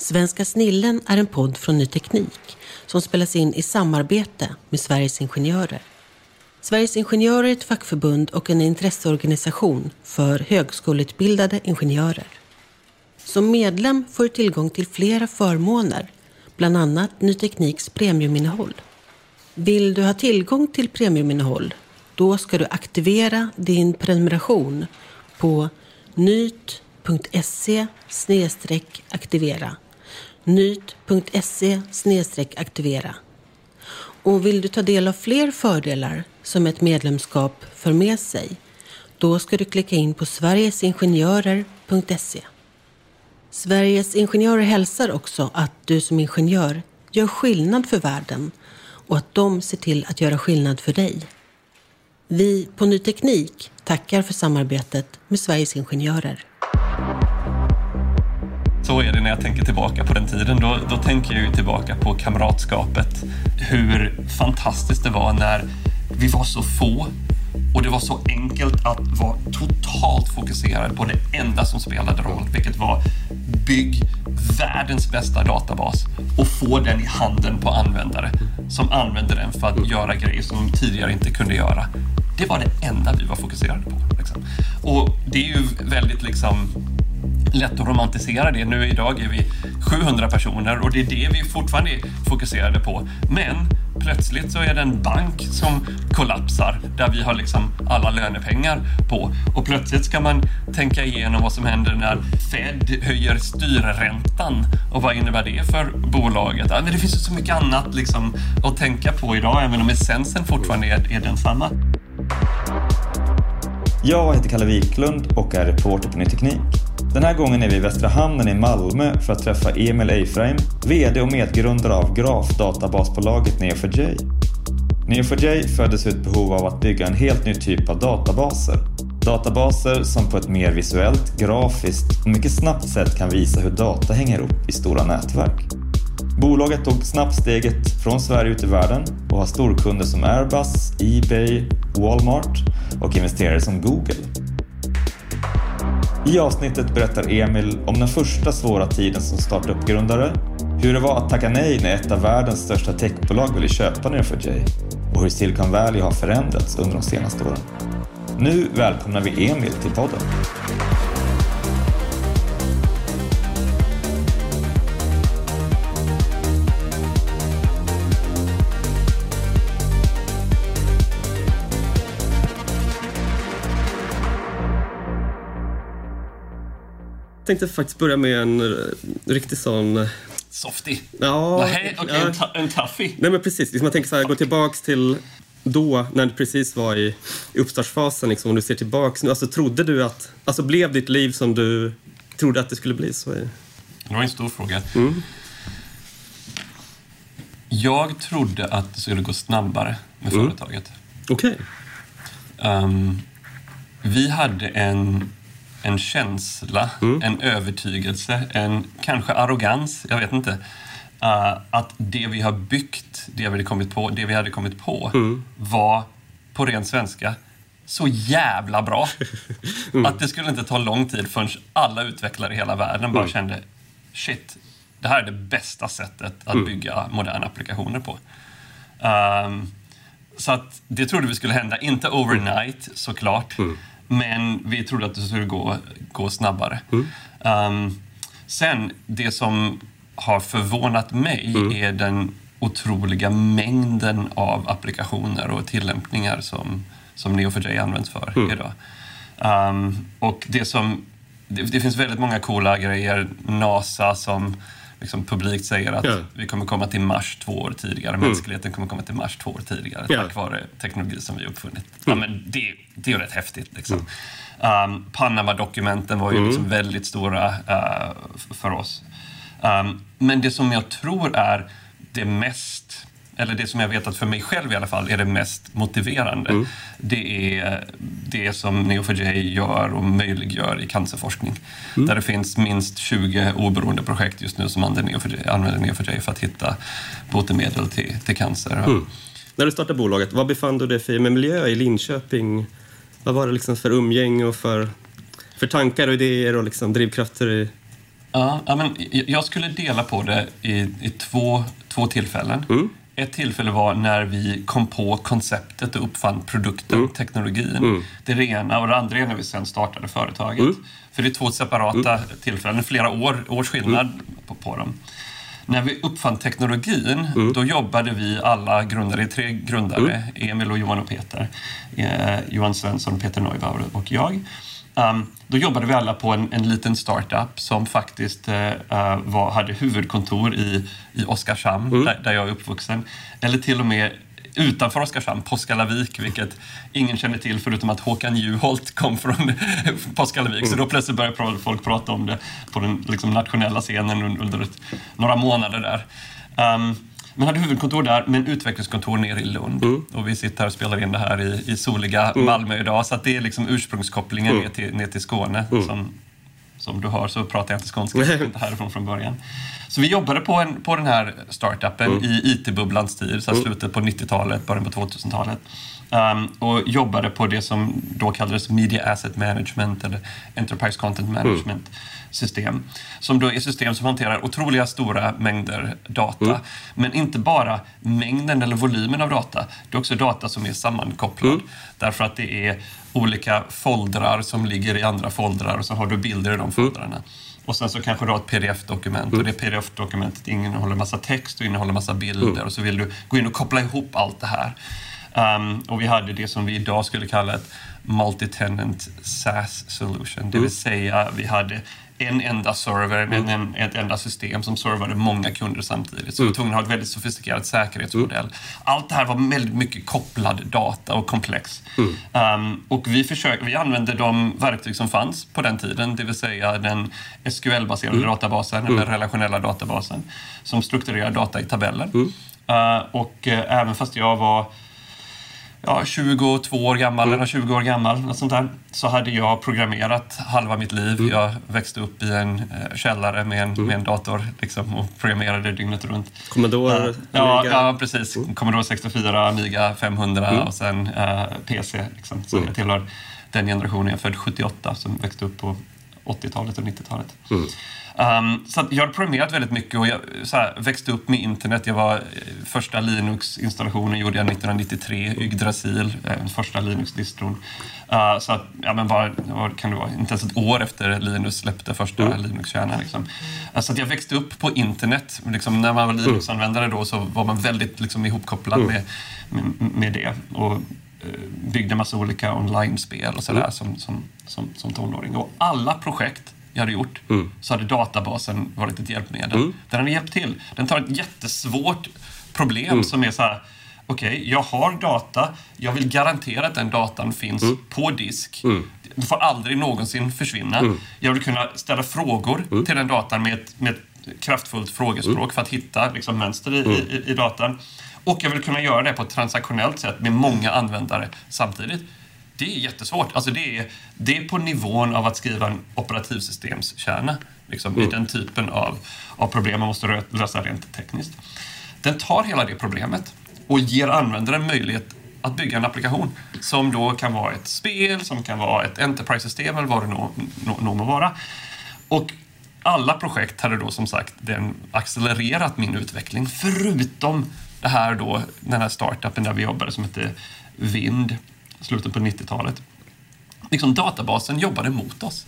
Svenska snillen är en podd från Ny Teknik som spelas in i samarbete med Sveriges Ingenjörer. Sveriges Ingenjörer är ett fackförbund och en intresseorganisation för högskoleutbildade ingenjörer. Som medlem får du tillgång till flera förmåner, bland annat Ny Tekniks premiuminnehåll. Vill du ha tillgång till premiuminnehåll? Då ska du aktivera din prenumeration på nyt.se aktivera nyt.se aktivera. Och vill du ta del av fler fördelar som ett medlemskap för med sig, då ska du klicka in på sverigesingenjörer.se. Sveriges Ingenjörer hälsar också att du som ingenjör gör skillnad för världen och att de ser till att göra skillnad för dig. Vi på Ny Teknik tackar för samarbetet med Sveriges Ingenjörer. Så är det när jag tänker tillbaka på den tiden. Då, då tänker jag ju tillbaka på kamratskapet. Hur fantastiskt det var när vi var så få och det var så enkelt att vara totalt fokuserad på det enda som spelade roll, vilket var bygg världens bästa databas och få den i handen på användare som använde den för att göra grejer som de tidigare inte kunde göra. Det var det enda vi var fokuserade på. Liksom. Och det är ju väldigt liksom lätt att romantisera det. Nu idag är vi 700 personer och det är det vi fortfarande är fokuserade på. Men plötsligt så är det en bank som kollapsar där vi har liksom alla lönepengar på. Och plötsligt ska man tänka igenom vad som händer när Fed höjer styrräntan och vad innebär det för bolaget? Men det finns ju så mycket annat liksom att tänka på idag även om essensen fortfarande är, är densamma. Jag heter Kalle Wiklund och är reporter på Ny Teknik. Den här gången är vi i Västra Hamnen i Malmö för att träffa Emil Eifreim, VD och medgrundare av grafdatabasbolaget Neo4j. Neo4j föddes ur ett behov av att bygga en helt ny typ av databaser. Databaser som på ett mer visuellt, grafiskt och mycket snabbt sätt kan visa hur data hänger ihop i stora nätverk. Bolaget tog snabbt steget från Sverige ut i världen och har storkunder som Airbus, Ebay, Walmart och investerare som Google. I avsnittet berättar Emil om den första svåra tiden som startup-grundare, hur det var att tacka nej när ett av världens största techbolag ville köpa Neo4j och hur Silicon Valley har förändrats under de senaste åren. Nu välkomnar vi Emil till podden. Tänkte faktiskt börja med en uh, riktig sån... Uh, Softy? Ja. Nej, okay, ja. En, en toughie? Nej, men precis. Liksom jag tänker så här, gå tillbaks till då, när du precis var i, i uppstartsfasen, liksom, om du ser tillbaks nu. Alltså, trodde du att... Alltså, blev ditt liv som du trodde att det skulle bli? Så? Det var en stor fråga. Mm. Jag trodde att det skulle gå snabbare med mm. företaget. Okej. Okay. Um, ehm, vi hade en en känsla, mm. en övertygelse, en kanske arrogans, jag vet inte. Uh, att det vi har byggt, det vi hade kommit på, det vi hade kommit på mm. var, på ren svenska, så jävla bra. mm. Att det skulle inte ta lång tid förrän alla utvecklare i hela världen bara mm. kände shit, det här är det bästa sättet att mm. bygga moderna applikationer på. Um, så att det trodde vi skulle hända, inte overnight såklart. Mm. Men vi trodde att det skulle gå, gå snabbare. Mm. Um, sen, det som har förvånat mig mm. är den otroliga mängden av applikationer och tillämpningar som, som Neo4j används för mm. idag. Um, och det som det, det, finns väldigt många coola grejer. NASA som liksom publikt säger att ja. vi kommer komma till Mars två år tidigare. Mm. Mänskligheten kommer komma till Mars två år tidigare ja. tack vare teknologi som vi uppfunnit. Mm. Ja, men det, det är rätt häftigt. Liksom. Mm. Um, Panama-dokumenten var ju mm. liksom väldigt stora uh, för oss. Um, men det som jag tror är det mest eller det som jag vet att för mig själv i alla fall är det mest motiverande. Mm. Det är det som Neo4j gör och möjliggör i cancerforskning. Mm. Där det finns minst 20 oberoende projekt just nu som använder Neo4j, för att hitta botemedel till, till cancer. Mm. När du startade bolaget, vad befann du dig för miljö i Linköping? Vad var det liksom för umgänge och för, för tankar och idéer och liksom drivkrafter i ja, men jag skulle dela på det i, i två, två tillfällen. Mm. Ett tillfälle var när vi kom på konceptet och uppfann produkten, Mm. teknologin. Det är det ena. Och det andra är när vi sen startade företaget. Mm. För det är två separata tillfällen, flera år, års skillnad Mm. på, på dem. När vi uppfann teknologin, Mm. då jobbade vi alla grundare, tre grundare, Emil och Johan och Peter. Eh, Johan Svensson, Peter Neubauer och jag. Um, då jobbade vi alla på en, en liten startup som faktiskt eh, var, hade huvudkontor i, i Oskarshamn, där, där jag är uppvuxen. Eller till och med utanför Oskarshamn, Påskallavik, vilket ingen känner till förutom att Håkan Juholt kom från Påskallavik. Så då plötsligt började folk prata om det på den liksom, nationella scenen un- under ett, några månader där. Um, man hade huvudkontor där, men utvecklingskontor nere i Lund. Och vi sitter här och spelar in det här i, i soliga Malmö idag. Så det är liksom ursprungskopplingen ner, till, ner till Skåne. Som, som du hör så pratar jag inte skånska, jag inte härifrån från början. Så vi jobbade på, en, på den här startupen i IT-bubblans tid, så här slutet på 90-talet, början på 2000-talet. Um, och jobbade på det som då kallades Media Asset Management eller Enterprise Content Management system. Som då är system som hanterar otroliga stora mängder data. Men inte bara mängden eller volymen av data. Det är också data som är sammankopplad. Därför att det är olika foldrar som ligger i andra foldrar och så har du bilder i de foldrarna. Och sen så kanske du har ett pdf-dokument och det pdf-dokumentet innehåller massa text och innehåller massa bilder och så vill du gå in och koppla ihop allt det här. Um, och vi hade det som vi idag skulle kalla ett multi-tenant SaaS solution. Det vill säga vi hade en enda server, en, en, ett enda system som servade många kunder samtidigt. Så vi var tvungna att ha ett väldigt sofistikerat säkerhetsmodell. Allt det här var väldigt mycket kopplad data och komplex. Um, och vi, försökte, vi använde de verktyg som fanns på den tiden, det vill säga den SQL-baserade databasen, eller relationella databasen, som strukturerar data i tabeller. Uh, och uh, även fast jag var ja, 22 år gammal eller 20 år gammal, något sånt där, så hade jag programmerat halva mitt liv. Jag växte upp i en eh, källare med en, med en dator liksom, och programmerade dygnet runt. Commodore, Ja, Amiga. ja, precis. Commodore 64, Amiga 500 och sen eh, PC. Liksom. Så jag tillhör den generationen. Jag är född 78 som växte upp på 80-talet och 90-talet. Um, så jag har programmerat väldigt mycket och jag här, växte upp med internet. Jag var, eh, första Linux-installationen gjorde jag 1993, Yggdrasil, eh, första Linux-distron. Uh, så att, ja men bara, vad kan det vara, inte ens ett år efter Linus släppte första Linux-kärnan. Liksom. Uh, så jag växte upp på internet. Liksom, när man var Linux-användare då så var man väldigt liksom, ihopkopplad med, med, med det. Och, byggde massa olika online-spel och sådär som, som, som, som tonåring. Och alla projekt jag hade gjort så hade databasen varit ett hjälpmedel. Den hade hjälpt till. Den tar ett jättesvårt problem som är så här Okej, jag har data. Jag vill garantera att den datan finns på disk. Det får aldrig någonsin försvinna. Jag vill kunna ställa frågor till den datan med ett, med ett kraftfullt frågespråk för att hitta liksom, mönster i, i, i datan. Och jag vill kunna göra det på ett transaktionellt sätt med många användare samtidigt. Det är jättesvårt. Alltså det, är, det är på nivån av att skriva en operativsystemskärna. Liksom, I den typen av, av problem man måste lösa rent tekniskt. Den tar hela det problemet och ger användaren möjlighet att bygga en applikation som då kan vara ett spel, som kan vara ett Enterprise-system eller vad det nå må vara. Och alla projekt hade då som sagt den accelererat min utveckling förutom det här då, den här startupen där vi jobbade som hette Vind, slutet på 90-talet. Liksom databasen jobbade mot oss.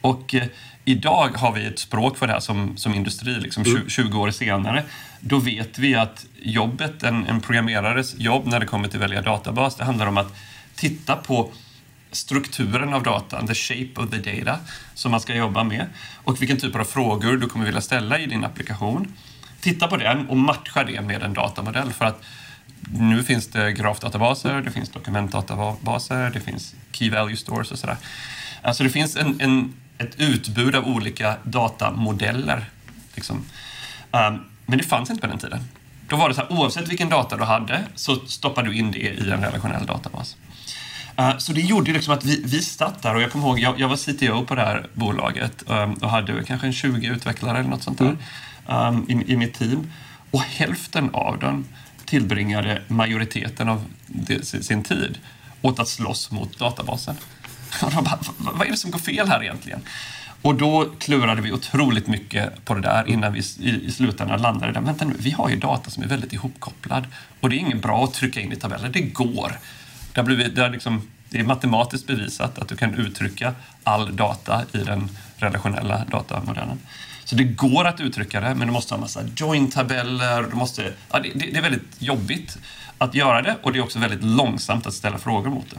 Och eh, idag har vi ett språk för det här som, som industri, liksom 20, 20 år senare. Då vet vi att jobbet, en, en programmerares jobb när det kommer till att välja databas, det handlar om att titta på strukturen av datan, the shape of the data, som man ska jobba med och vilken typ av frågor du kommer vilja ställa i din applikation. Titta på den och matcha det med en datamodell för att nu finns det grafdatabaser, det finns dokumentdatabaser, det finns key value stores och sådär. Alltså det finns en, en, ett utbud av olika datamodeller. Liksom. Um, men det fanns inte på den tiden. Då var det så här, oavsett vilken data du hade så stoppade du in det i en relationell databas. Uh, så det gjorde liksom att vi, vi satt där och jag kommer ihåg, jag, jag var CTO på det här bolaget um, och hade kanske en 20 utvecklare eller något sånt där mm um, i, i mitt team. Och hälften av dem tillbringade majoriteten av det, sin, tid åt att slåss mot databasen. Och de bara, vad är det som går fel här egentligen? Och då klurade vi otroligt mycket på det där innan vi i, i slutändan landade där. Vänta nu, vi har ju data som är väldigt ihopkopplad och det är inget bra att trycka in i tabeller. Det går. Det, blivit, det, liksom, det är matematiskt bevisat att du kan uttrycka all data i den relationella datamodellen. Så det går att uttrycka det, men du måste ha en massa join-tabeller. Du måste, ja, det, det, är väldigt jobbigt att göra det och det är också väldigt långsamt att ställa frågor mot det.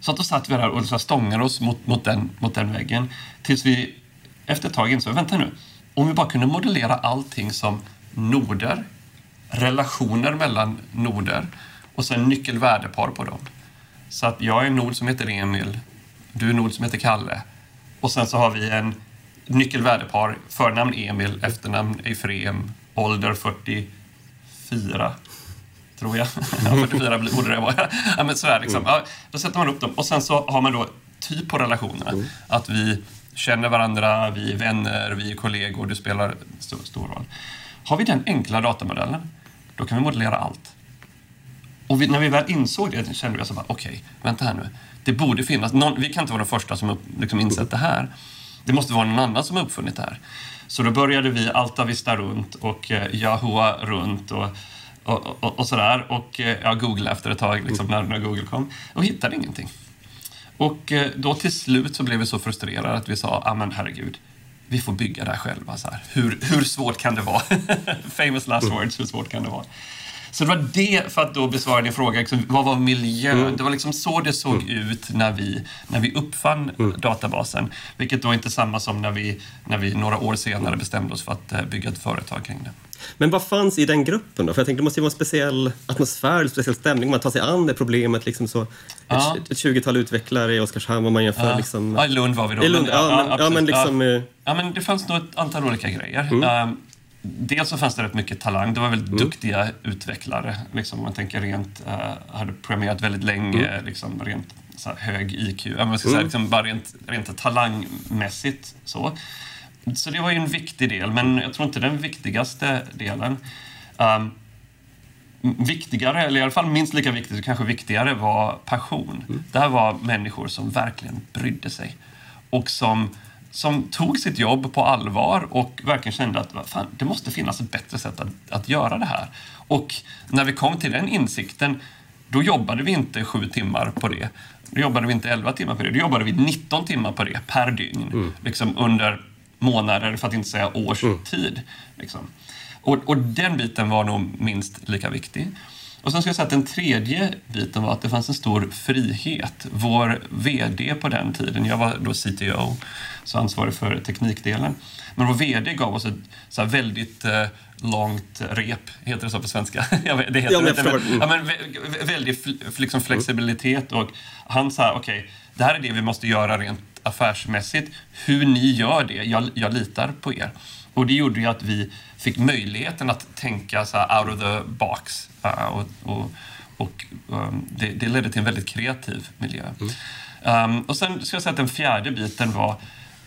Så att då satt vi där och stångade oss mot, mot, den, mot den väggen tills vi efter ett tag insåg, vänta nu, om vi bara kunde modellera allting som noder, relationer mellan noder och sen nyckelvärdepar på dem. Så att jag är en nod som heter Emil, du är en nod som heter Kalle och sen så har vi en nyckelvärdepar, förnamn Emil, efternamn Eifrem, ålder 44 tror jag. 44 borde det vara. ja, men sådär, liksom. ja, då sätter man upp dem och sen så har man då typ på relationerna. Mm. Att vi känner varandra, vi är vänner, vi är kollegor, det spelar stor, stor roll. Har vi den enkla datamodellen, då kan vi modellera allt. Och vi, när vi väl insåg det kände vi så bara, okej, okay, vänta här nu. Det borde finnas, någon, vi kan inte vara de första som upp, liksom insett det här. Det måste vara någon annan som har uppfunnit det här. Så då började vi altavista runt och eh, Yahoo runt och och, och, och sådär. Och eh, jag googlade efter ett tag, liksom, när, när Google kom, och hittade ingenting. Och eh, då till slut så blev vi så frustrerade att vi sa, ah, men herregud, vi får bygga det här själva. Så här. Hur, hur svårt kan det vara? Famous last words, hur svårt kan det vara? Så det var det, för att då besvara din fråga, liksom, vad var miljön? Mm. Det var liksom så det såg mm. ut när vi, när vi uppfann mm. databasen. Vilket då inte är samma som när vi, när vi några år senare bestämde oss för att eh, bygga ett företag kring det. Men vad fanns i den gruppen då? För jag tänkte det måste ju vara en speciell atmosfär, en speciell stämning. Man tar sig an det problemet. Liksom så. Ja. Ett, 20-tal utvecklare i Oskarshamn om man jämför. Ja. Liksom, ja, i Lund var vi då. I Lund, ja, men, ja, men liksom... Ja. ja. men det fanns nog ett antal olika grejer. Mm. Um, dels så fanns det rätt mycket talang. Det var väldigt mm. duktiga utvecklare. Liksom, man tänker rent, uh, hade programmerat väldigt länge, mm. liksom, rent så hög IQ. Man ska säga, mm. liksom, bara rent, rent talangmässigt. Så. Så det var ju en viktig del, men jag tror inte den viktigaste delen. Um, viktigare, eller i alla fall minst lika viktigt, kanske viktigare, var passion. Mm. Det här var människor som verkligen brydde sig. Och som, som tog sitt jobb på allvar och verkligen kände att fan, det måste finnas ett bättre sätt att, att göra det här. Och när vi kom till den insikten, då jobbade vi inte sju timmar på det. Då jobbade vi inte elva timmar på det. Då jobbade vi 19 timmar på det per dygn. Mm. Liksom under månader, för att inte säga års mm. tid. Liksom. Och, och, den biten var nog minst lika viktig. Och sen ska jag säga att den tredje biten var att det fanns en stor frihet. Vår VD på den tiden, jag var då CTO, så ansvarig för teknikdelen. Men vår VD gav oss ett så väldigt eh, långt rep, heter det så på svenska? det heter ja, men, det, men, ja, men väldigt liksom flexibilitet och han sa okej, okay, det här är det vi måste göra rent affärsmässigt. Hur ni gör det, jag, jag litar på er. Och det gjorde ju att vi fick möjligheten att tänka så out of the box. Uh, och, och, och um, det, det, ledde till en väldigt kreativ miljö. Mm. Um, och sen ska jag säga att den fjärde biten var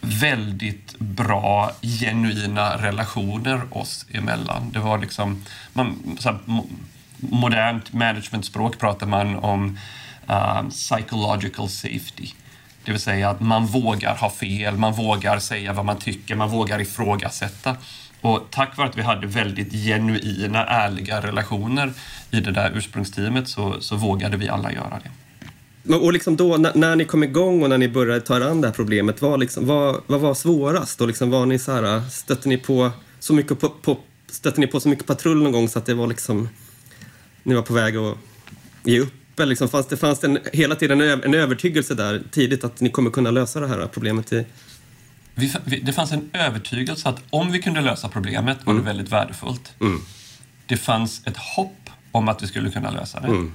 väldigt bra, genuina relationer oss emellan. Det var liksom... Man, så här, modernt managementspråk pratar man om uh, psychological safety. Det vill säga att man vågar ha fel, man vågar säga vad man tycker, man vågar ifrågasätta. Och tack vare att vi hade väldigt genuina, ärliga relationer i det där ursprungsteamet så, så vågade vi alla göra det. Och liksom då, när, när, ni kom igång och när ni började ta er an det här problemet, vad, liksom, vad, vad var svårast? Och liksom, var ni så här, stötte ni på så mycket på, på, stötte ni på så mycket patrull någon gång så att det var liksom, ni var på väg att ge upp? Eller liksom, fanns det, fanns det en, hela tiden en, övertygelse där tidigt att ni kommer kunna lösa det här problemet? I... Vi, vi, det fanns en övertygelse att om vi kunde lösa problemet var mm. det väldigt värdefullt. Mm. Det fanns ett hopp om att vi skulle kunna lösa det. Mm.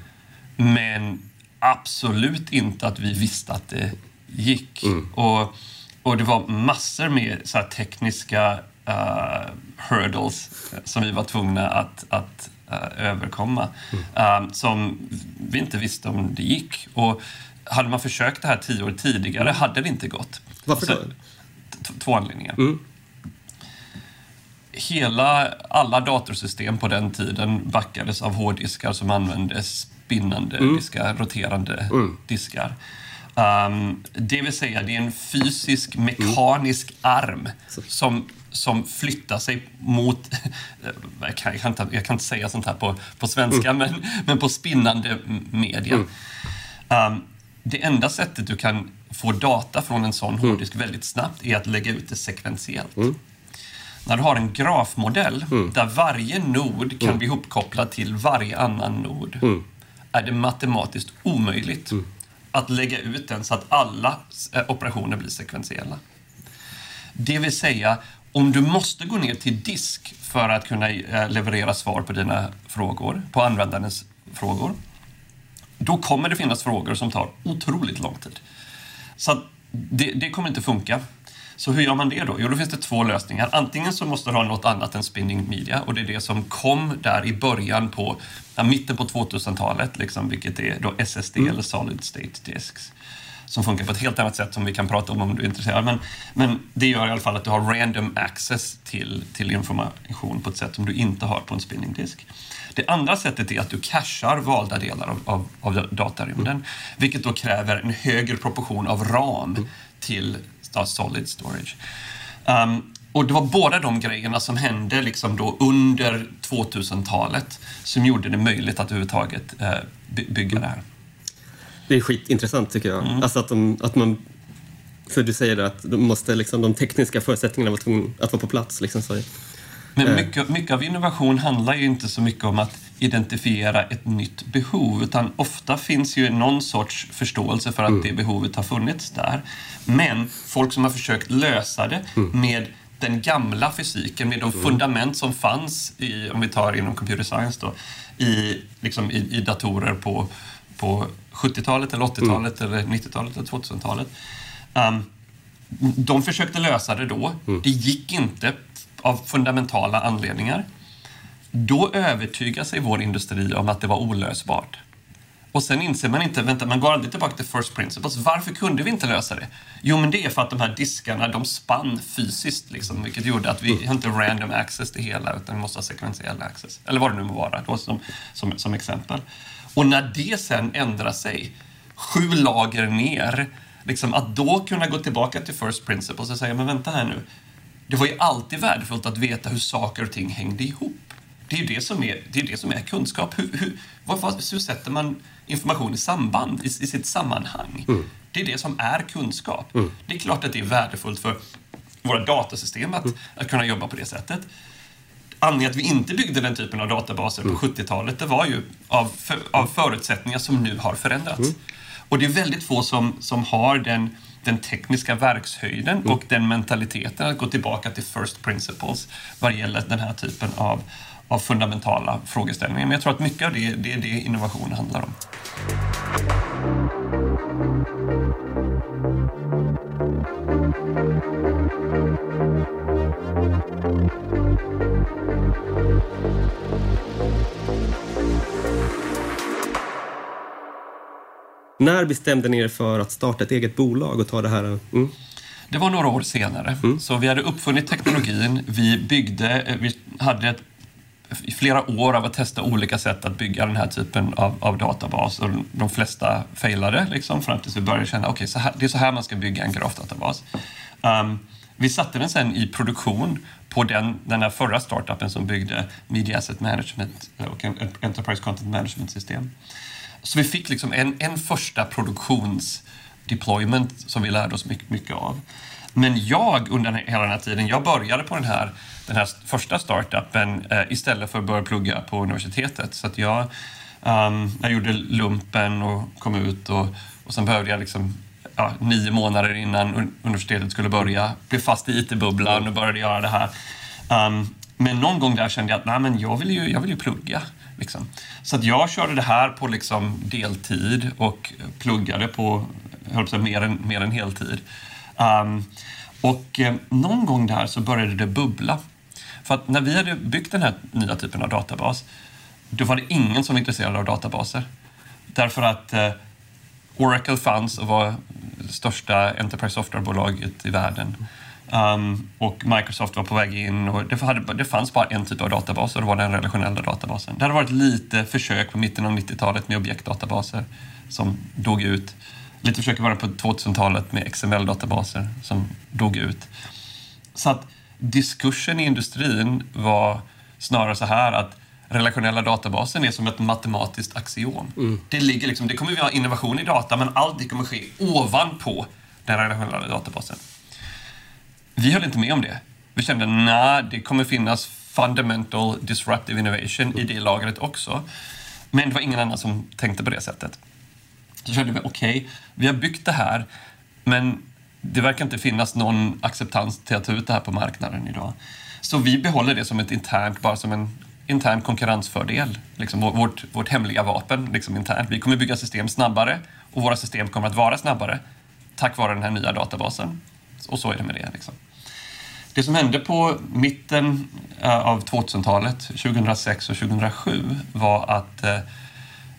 Men absolut inte att vi visste att det gick. Mm. Och, och det var massor med så tekniska uh, hurdles som vi var tvungna att, att överkomma. Mm. Som vi inte visste om det gick. Och hade man försökt det här tio år tidigare hade det inte gått. Varför då? Två anledningar. Mm. Hela, alla datorsystem på den tiden backades av hårddiskar som användes spinnande mm. diskar, roterande mm. diskar. Um, det vill säga, det är en fysisk, mekanisk arm som, som flyttar sig mot... jag, kan, jag, kan inte, jag kan inte säga sånt här på, på svenska, men, men på spinnande media. Um, det enda sättet du kan få data från en sån hårddisk väldigt snabbt är att lägga ut det sekventiellt. När du har en grafmodell där varje nod kan bli ihopkopplad till varje annan nod är det matematiskt omöjligt att lägga ut den så att alla eh, operationer blir sekventiella. Det vill säga, om du måste gå ner till disk för att kunna eh, leverera svar på dina frågor, på användarens frågor, då kommer det finnas frågor som tar otroligt lång tid. Så att det, det kommer inte funka. Så hur gör man det då? Jo, då finns det två lösningar. Antingen så måste du ha något annat än spinning media och det är det som kom där i början på, ja, mitten på 2000-talet, liksom, vilket är då SSD eller Solid State Disks som funkar på ett helt annat sätt som vi kan prata om om du är intresserad. Men, men det gör i alla fall att du har random access till, till information på ett sätt som du inte har på en spinning disk. Det andra sättet är att du cashar valda delar av, av, av datarymden, vilket då kräver en högre proportion av RAM till solid storage. Um, och det var båda de grejerna som hände liksom då under 2000-talet som gjorde det möjligt att överhuvudtaget uh, bygga det här. Det är skitintressant tycker jag. Mm. Alltså att, de, att man... För du säger att de, måste, liksom, de tekniska förutsättningarna var tvungna att vara på plats. Liksom, så. Men mycket, mycket av innovation handlar ju inte så mycket om att identifiera ett nytt behov utan ofta finns ju någon sorts förståelse för att mm. det behovet har funnits där. Men folk som har försökt lösa det mm. med den gamla fysiken, med de mm. fundament som fanns i, om vi tar inom computer science då, i, liksom i, i datorer på, på 70-talet eller 80-talet mm. eller 90-talet eller 2000-talet. Um, de försökte lösa det då. Mm. Det gick inte av fundamentala anledningar. Då övertygar sig vår industri om att det var olösbart. Och sen inser man inte, vänta, man går aldrig tillbaka till first principles. Varför kunde vi inte lösa det? Jo, men det är för att de här diskarna, de spann fysiskt, liksom, vilket gjorde att vi inte random access till hela, utan vi måste ha sekventiell access. Eller vad det nu må vara, då, som, som, som exempel. Och när det sen ändrar sig, sju lager ner, liksom, att då kunna gå tillbaka till first principles och säga, men vänta här nu, det var ju alltid värdefullt att veta hur saker och ting hängde ihop. Det är ju det som är, det är, det som är kunskap. Hur, hur, vad, hur sätter man information i samband, i, i sitt sammanhang? Mm. Det är det som är kunskap. Mm. Det är klart att det är värdefullt för våra datasystem att, mm. att kunna jobba på det sättet. Anledningen att vi inte byggde den typen av databaser på 70-talet, mm. det var ju av, för, av förutsättningar som nu har förändrats. Mm. Och det är väldigt få som, som har den den tekniska verkshöjden mm. och den mentaliteten att gå tillbaka till first principles vad gäller den här typen av, av fundamentala frågeställningar. Men jag tror att mycket av det, det är det innovation handlar om. När bestämde ni er för att starta ett eget bolag och ta det här? Mm. Det var några år senare. Mm. Så vi hade uppfunnit teknologin. Vi byggde, eh, vi hade ett, i flera år av att testa olika sätt att bygga den här typen av, av databas. Och de flesta failade liksom, fram tills vi började känna att okay, det är så här man ska bygga en grafdatabas. Um, vi satte den sen i produktion på den, den här förra startupen som byggde Media Asset Management eh, och Enterprise Content Management-system. Så vi fick liksom en, en första produktionsdeployment som vi lärde oss mycket, mycket av. Men jag under hela den här tiden, jag började på den här, den här första startupen eh, istället för att börja plugga på universitetet. Så att jag, um, jag gjorde lumpen och kom ut och, och sen behövde jag liksom ja, nio månader innan universitetet skulle börja, blev fast i IT-bubblan och började göra det här. Um, men någon gång där kände jag att nej, men jag, vill ju, jag vill ju plugga. Liksom. Så att jag körde det här på liksom deltid och pluggade på höll på mer, än, mer än heltid. Um, och eh, någon gång där så började det bubbla. För att när vi hade byggt den här nya typen av databas, då var det ingen som var intresserad av databaser. Därför att eh, Oracle fanns och var det största Enterprise Software-bolaget i världen. Um, och Microsoft var på väg in och det, hade, det fanns bara en typ av databas och det var den relationella databasen. Det hade varit lite försök på mitten av 90-talet med objektdatabaser som dog ut lite försök i början på 2000-talet med XML-databaser som dog ut. Så att diskursen i industrin var snarare så här att relationella databasen är som ett matematiskt axiom. Mm. Det, ligger liksom, det kommer vi ha innovation i data, men allt det kommer ske ovanpå den relationella databasen. Vi höll inte med om det. Vi kände nej, det kommer finnas fundamental disruptive innovation i det lagret också. Men det var ingen annan som tänkte på det sättet. Så kände vi, okej, okay, vi har byggt det här, men det verkar inte finnas någon acceptans till att ta ut det här på marknaden idag. Så vi behåller det som ett internt, bara som en intern konkurrensfördel. Liksom vårt, vårt hemliga vapen liksom internt. Vi kommer bygga system snabbare och våra system kommer att vara snabbare tack vare den här nya databasen. Och så är det med det. Liksom. Det som hände på mitten eh, av 2000-talet, 2006 och 2007, var att eh,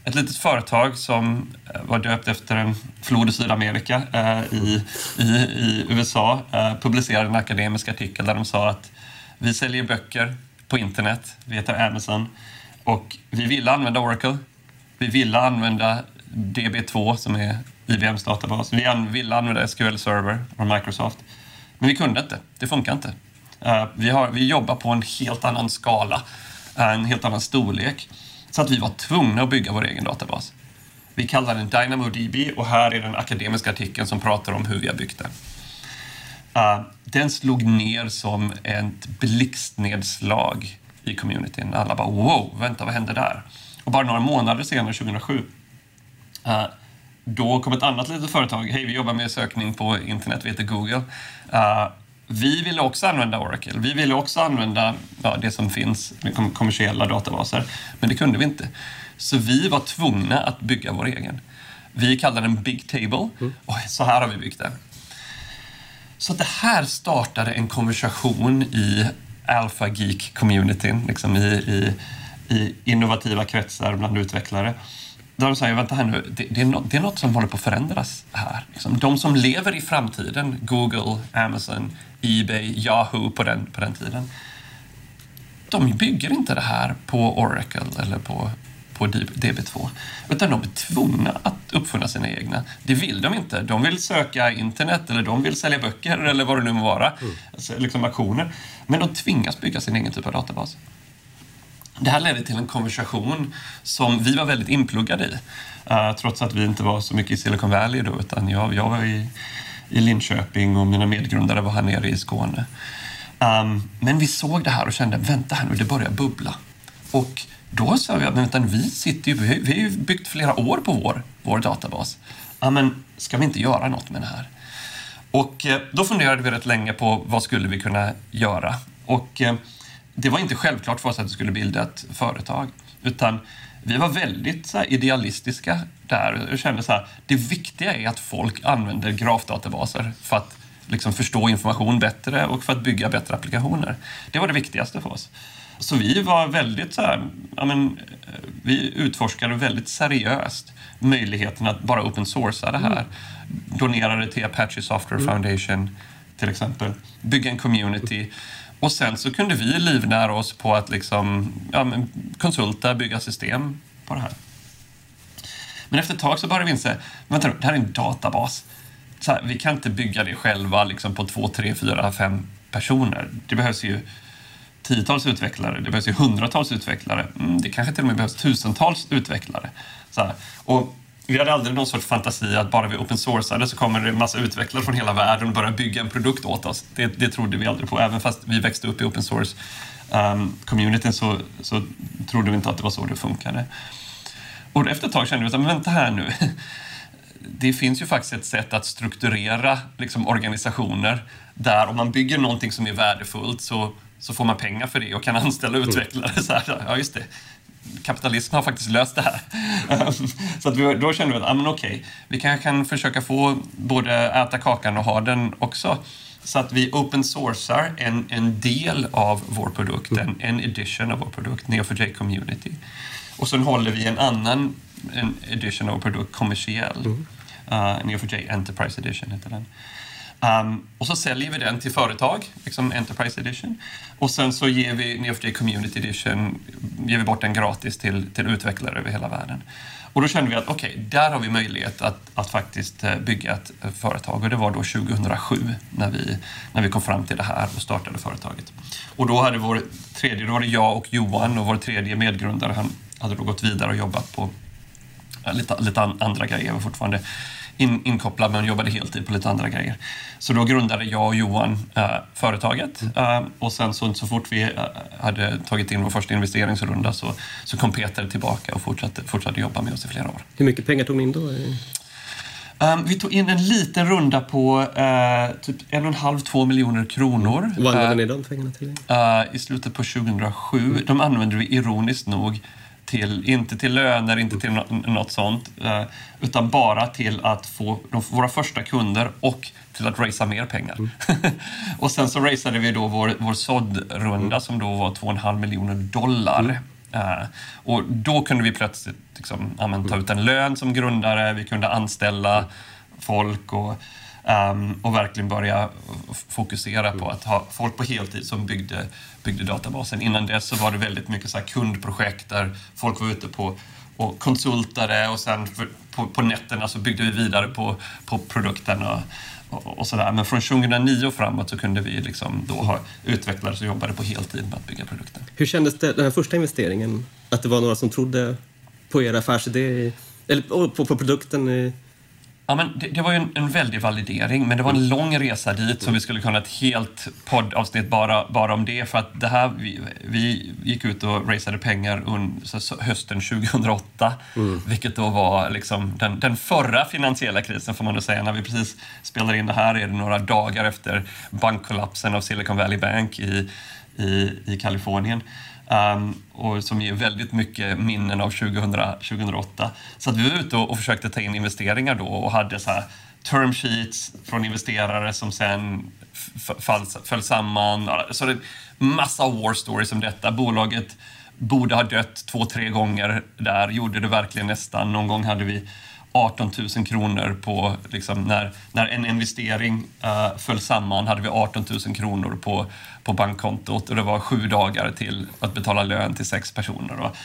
ett litet företag som eh, var döpt efter en flod i Sydamerika eh, i, i, i USA eh, publicerade en akademisk artikel där de sa att vi säljer böcker på internet, vi heter Amazon och vi ville använda Oracle. Vi ville använda DB2 som är IBMs databas. Vi ville använda SQL Server från Microsoft. Men vi kunde inte. Det funkar inte. Uh, vi, har, vi jobbar på en helt annan skala, en helt annan storlek. Så att vi var tvungna att bygga vår egen databas. Vi kallar den DynamoDB och här är den akademiska artikeln som pratar om hur vi har byggt den. Uh, den slog ner som ett blixtnedslag i communityn. Alla bara wow, vänta vad hände där? Och bara några månader senare, 2007, uh, eh, då kom ett annat litet företag. Hej, vi jobbar med sökning på internet, vi heter Google. Uh, vi ville också använda Oracle. Vi ville också använda ja, det som finns, med kommersiella databaser. Men det kunde vi inte. Så vi var tvungna att bygga vår egen. Vi kallade den Big Table mm. och så här har vi byggt den. Så det här startade en konversation i Alpha Geek-communityn, liksom i, i, i, innovativa kretsar bland utvecklare. De säger, vänta här nu, det, det, är något, det är något som håller på att förändras här. Liksom, de som lever i framtiden, Google, Amazon, Ebay, Yahoo på den, på den tiden, de bygger inte det här på Oracle eller på på DB2. Utan de är tvungna att uppfinna sina egna. Det vill de inte. De vill söka internet eller de vill sälja böcker eller vad det nu må vara. Mm. Alltså, liksom aktioner. Men de tvingas bygga sin egen typ av databas. Det här ledde till en konversation som vi var väldigt inpluggade i. Uh, trots att vi inte var så mycket i Silicon Valley då, utan jag, jag var i, i Linköping och mina medgrundare var här nere i Skåne. Um, men vi såg det här och kände, vänta här nu, det börjar bubbla. Och då sa vi att vänta, vi, sitter ju, vi har ju byggt flera år på vår, vår databas. Ja, men ska vi inte göra något med det här? Och eh, då funderade vi rätt länge på vad skulle vi kunna göra? Och eh, det var inte självklart för oss att vi skulle bilda ett företag, utan vi var väldigt så här, idealistiska där och kände så här, det viktiga är att folk använder grafdatabaser för att liksom förstå information bättre och för att bygga bättre applikationer. Det var det viktigaste för oss. Så vi var väldigt så här, ja, men, vi utforskade väldigt seriöst möjligheten att bara open sourca det här. Mm. Donerade till Apache Software mm. Foundation till exempel. Bygga en community. Och sen så kunde vi livnära oss på att liksom, ja, konsulta, bygga system på det här. Men efter ett tag så började vi inse, vänta det här är en databas. Så här, vi kan inte bygga det själva liksom på två, tre, fyra, fem personer. Det behövs ju tiotals utvecklare, det behövs ju hundratals utvecklare. Mm, det kanske till och med behövs tusentals utvecklare. Så här. Och vi hade aldrig någon sorts fantasi att bara vi open sourcade så kommer det en massa utvecklare från hela världen och börjar bygga en produkt åt oss. Det, det trodde vi aldrig på. Även fast vi växte upp i open source um, så, så trodde vi inte att det var så det funkade. Och efter ett tag kände vi att, men vänta här nu. Det finns ju faktiskt ett sätt att strukturera liksom, organisationer där om man bygger någonting som är värdefullt så så får man pengar för det och kan anställa mm. utvecklare. Så här, ja, just det. Kapitalismen har faktiskt löst det här. så att vi, då kände vi att ah, men okej, vi kanske kan försöka få både äta kakan och ha den också. Så att vi open sourcar en, en del av vår produkt, en, en edition av vår produkt, Neo4j Community. Och sen håller vi en annan en edition av vår produkt kommersiell. Mm. Uh, Neo4j Enterprise Edition heter den. Um, och så säljer vi den till företag, liksom Enterprise Edition. Och sen så ger vi NeoFJ Community Edition ger vi bort den gratis till, till utvecklare över hela världen. Och då kände vi att okej, okay, där har vi möjlighet att, att faktiskt eh, bygga ett eh, företag. Och det var då 2007 när vi, när vi kom fram till det här och startade företaget. Och då hade vår tredje, då var det jag och Johan och vår tredje medgrundare, han hade då gått vidare och jobbat på eh, lite, lite andra grejer. var fortfarande in, inkopplad men jobbade heltid på lite andra grejer. Så då grundade jag och Johan äh, företaget äh, och sen så, så fort vi äh, hade tagit in vår första investeringsrunda så, så kom Peter tillbaka och fortsatte, fortsatte jobba med oss i flera år. Hur mycket pengar tog ni in då? Um, vi tog in en liten runda på uh, typ en och en halv, två miljoner kronor. Vad använde uh, ni de pengarna till? Uh, I slutet på 2007. Mm. De använde vi ironiskt nog till, inte till löner, inte till något sånt, eh, utan bara till att få våra första kunder och till att racea mer pengar. Mm. och sen så raceade vi då vår, vår såddrunda mm. som då var 2,5 miljoner dollar. Mm. Uh, och då kunde vi plötsligt liksom, amen, ta ut en lön som grundare, vi kunde anställa folk och Um, och verkligen börja fokusera på att ha folk på heltid som byggde, byggde databasen. Innan dess så var det väldigt mycket så kundprojekt där folk var ute på och konsultade och sen för, på, på nätterna så byggde vi vidare på, på produkten och, och, och sådär. Men från 2009 och framåt så kunde vi liksom då ha utvecklare som jobbade på heltid med att bygga produkten. Hur kändes det, den här första investeringen? Att det var några som trodde på er affärsidé, eller på, på produkten? Ja, men det, det var ju en, en väldig validering, men det var en lång resa dit som vi skulle kunna ett helt poddavsnitt bara, bara om det. För att det här, vi, vi gick ut och raceade pengar under, hösten 2008, mm. vilket då var liksom den, den förra finansiella krisen får man då säga. När vi precis spelar in det här är det några dagar efter bankkollapsen av Silicon Valley Bank i, i, i Kalifornien. Um, och som ger väldigt mycket minnen av 2000, 2008. Så att vi var ute och, och försökte ta in investeringar då och hade så här term sheets från investerare som sen föll samman. Så det är massa war stories om detta. Bolaget borde ha dött två, tre gånger där, gjorde det verkligen nästan. Någon gång hade vi 18 000 kronor på, liksom, när, när en investering uh, föll samman hade vi 18 000 kronor på, på bankkontot och det var sju dagar till att betala lön till sex personer. Och,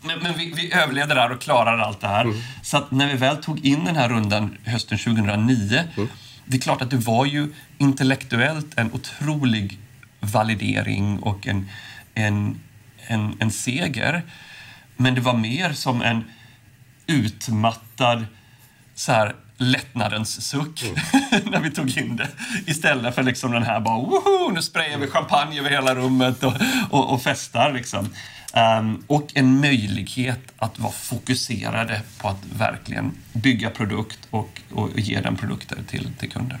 men, men vi, vi, överlevde där och klarade allt det här. Mm. Så att när vi väl tog in den här rundan hösten 2009, mm. det är klart att det var ju intellektuellt en otrolig validering och en, en, en, en seger. Men det var mer som en utmattad så här, lättnadens suck mm. när vi tog in det. Istället för liksom den här bara woho, nu sprayar vi champagne över hela rummet och, och, och festar. Liksom. Um, och en möjlighet att vara fokuserade på att verkligen bygga produkt och, och ge den produkter till, till kunder.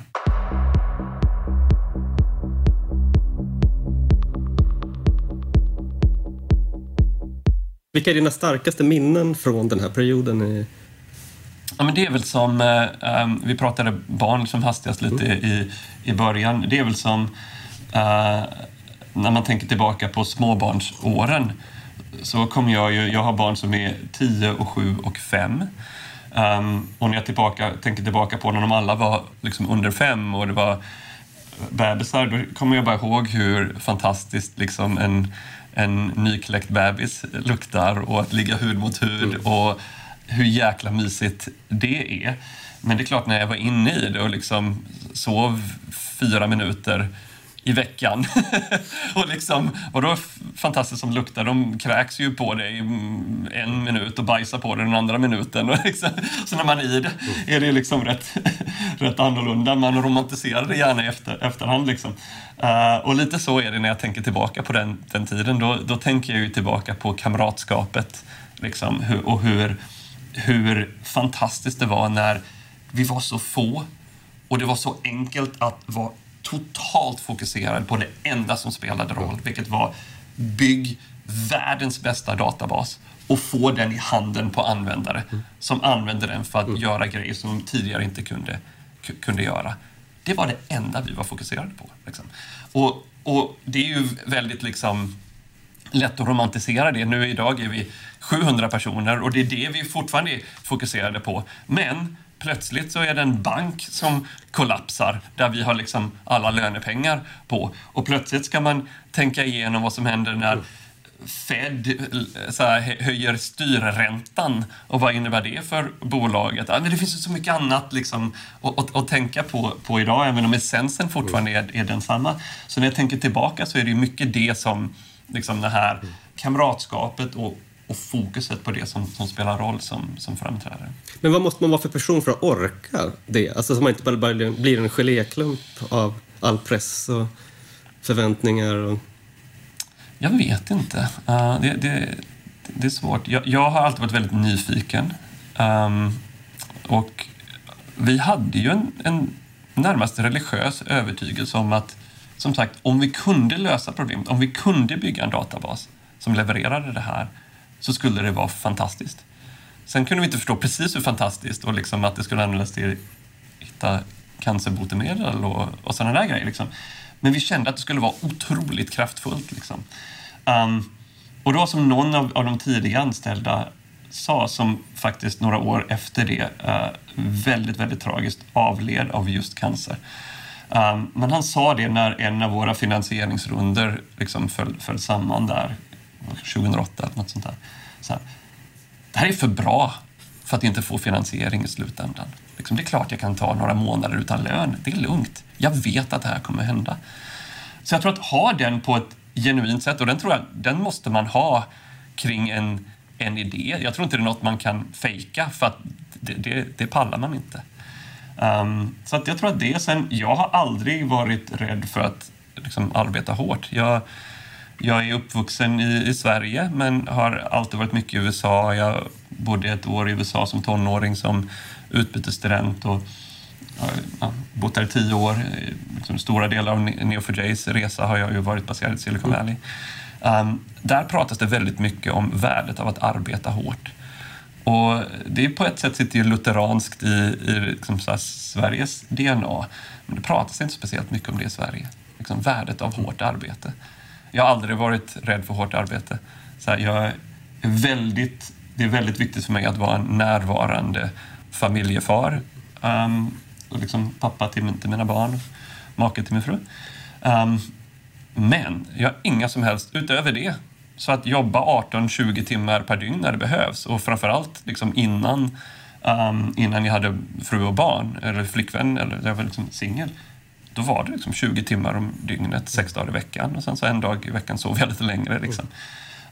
Vilka är dina starkaste minnen från den här perioden? Ja, men det är väl som, eh, vi pratade barn som hastigast lite mm. i, i början. Det är väl som eh, när man tänker tillbaka på småbarnsåren så kommer jag ju, jag har barn som är 10 och 7 och 5. Um, ehm, och när jag tillbaka, tänker tillbaka på när de alla var liksom under fem och det var bebisar, då kommer jag bara ihåg hur fantastiskt liksom en en nykläckt bebis luktar och att ligga hud mot hud mm. och hur jäkla mysigt det är. Men det är klart, när jag var inne i det och liksom sov fyra minuter i veckan. och liksom, vadå fantastiskt som luktar? De kräks ju på dig mm, en minut och bajsar på dig den andra minuten. Och liksom, så när man är i det är det liksom rätt, rätt annorlunda. Man romantiserar det gärna i efter, efterhand. Liksom. Uh, och lite så är det när jag tänker tillbaka på den, den tiden. Då, då tänker jag ju tillbaka på kamratskapet liksom, och hur, hur fantastiskt det var när vi var så få och det var så enkelt att vara totalt fokuserad på det enda som spelade roll, vilket var bygg världens bästa databas och få den i handen på användare som använder den för att mm. göra grejer som de tidigare inte kunde, kunde göra. Det var det enda vi var fokuserade på. Liksom. Och, och det är ju väldigt liksom, lätt att romantisera det. Nu idag är vi 700 personer och det är det vi fortfarande är fokuserade på. Men plötsligt så är det en bank som kollapsar där vi har liksom alla lönepengar på. Och plötsligt ska man tänka igenom vad som händer när Fed eh, så här, höjer styrräntan och vad innebär det för bolaget? Men det finns ju så mycket annat liksom, att, att, att, tänka på, på idag, även om essensen fortfarande är, är densamma. Så när jag tänker tillbaka så är det mycket det som liksom det här kamratskapet och, och fokuset på det som, som, spelar roll som, som framträder. Men vad måste man vara för person för att orka det? Alltså så man inte bara blir en geléklump av all press och förväntningar? Och... Jag vet inte. Uh, det, det, det, är svårt. Jag, jag, har alltid varit väldigt nyfiken. Um, och vi hade ju en, en närmast religiös övertygelse om att som sagt, om vi kunde lösa problemet, om vi kunde bygga en databas som levererade det här, så skulle det vara fantastiskt. Sen kunde vi inte förstå precis hur fantastiskt och liksom att det skulle användas till att hitta cancerbotemedel och, och sådana där grejer. Liksom. Men vi kände att det skulle vara otroligt kraftfullt. Liksom. Um, och då som någon av, av, de tidiga anställda sa, som faktiskt några år efter det uh, väldigt, väldigt tragiskt avled av just cancer. Um, men han sa det när en av våra finansieringsrunder liksom föll, föll samman där 2008 eller något sånt där. Så här, det här är för bra för att inte få finansiering i slutändan. Liksom, det är klart jag kan ta några månader utan lön. Det är lugnt. Jag vet att det här kommer hända. Så jag tror att ha den på ett genuint sätt, och den tror jag den måste man ha kring en, en idé. Jag tror inte det är något man kan fejka, för att det, det, det pallar man inte. Um, så att jag tror att det. Sen, jag har aldrig varit rädd för att liksom, arbeta hårt. Jag, jag är uppvuxen i, i, Sverige men har alltid varit mycket i USA. Jag bodde ett år i USA som tonåring som utbytesstudent och ja, bott där i tio år. Liksom, stora delar av Neo4js resa har jag ju varit baserad i Silicon Valley. Um, där pratas det väldigt mycket om värdet av att arbeta hårt. Och det är på ett sätt sitter ju lutheranskt i, i liksom Sveriges DNA, men det pratas inte speciellt mycket om det i Sverige. Liksom värdet av hårt arbete. Jag har aldrig varit rädd för hårt arbete. Så här, jag är väldigt, det är väldigt viktigt för mig att vara en närvarande familjefar. Um, och liksom pappa till, till mina barn, make till min fru. Um, men jag har inga som helst, utöver det, så att jobba 18-20 timmar per dygn när det behövs och framförallt liksom innan, um, innan jag hade fru och barn eller flickvän eller jag var liksom singel. Då var det liksom 20 timmar om dygnet, sex dagar i veckan och sen så en dag i veckan sov jag lite längre. Liksom.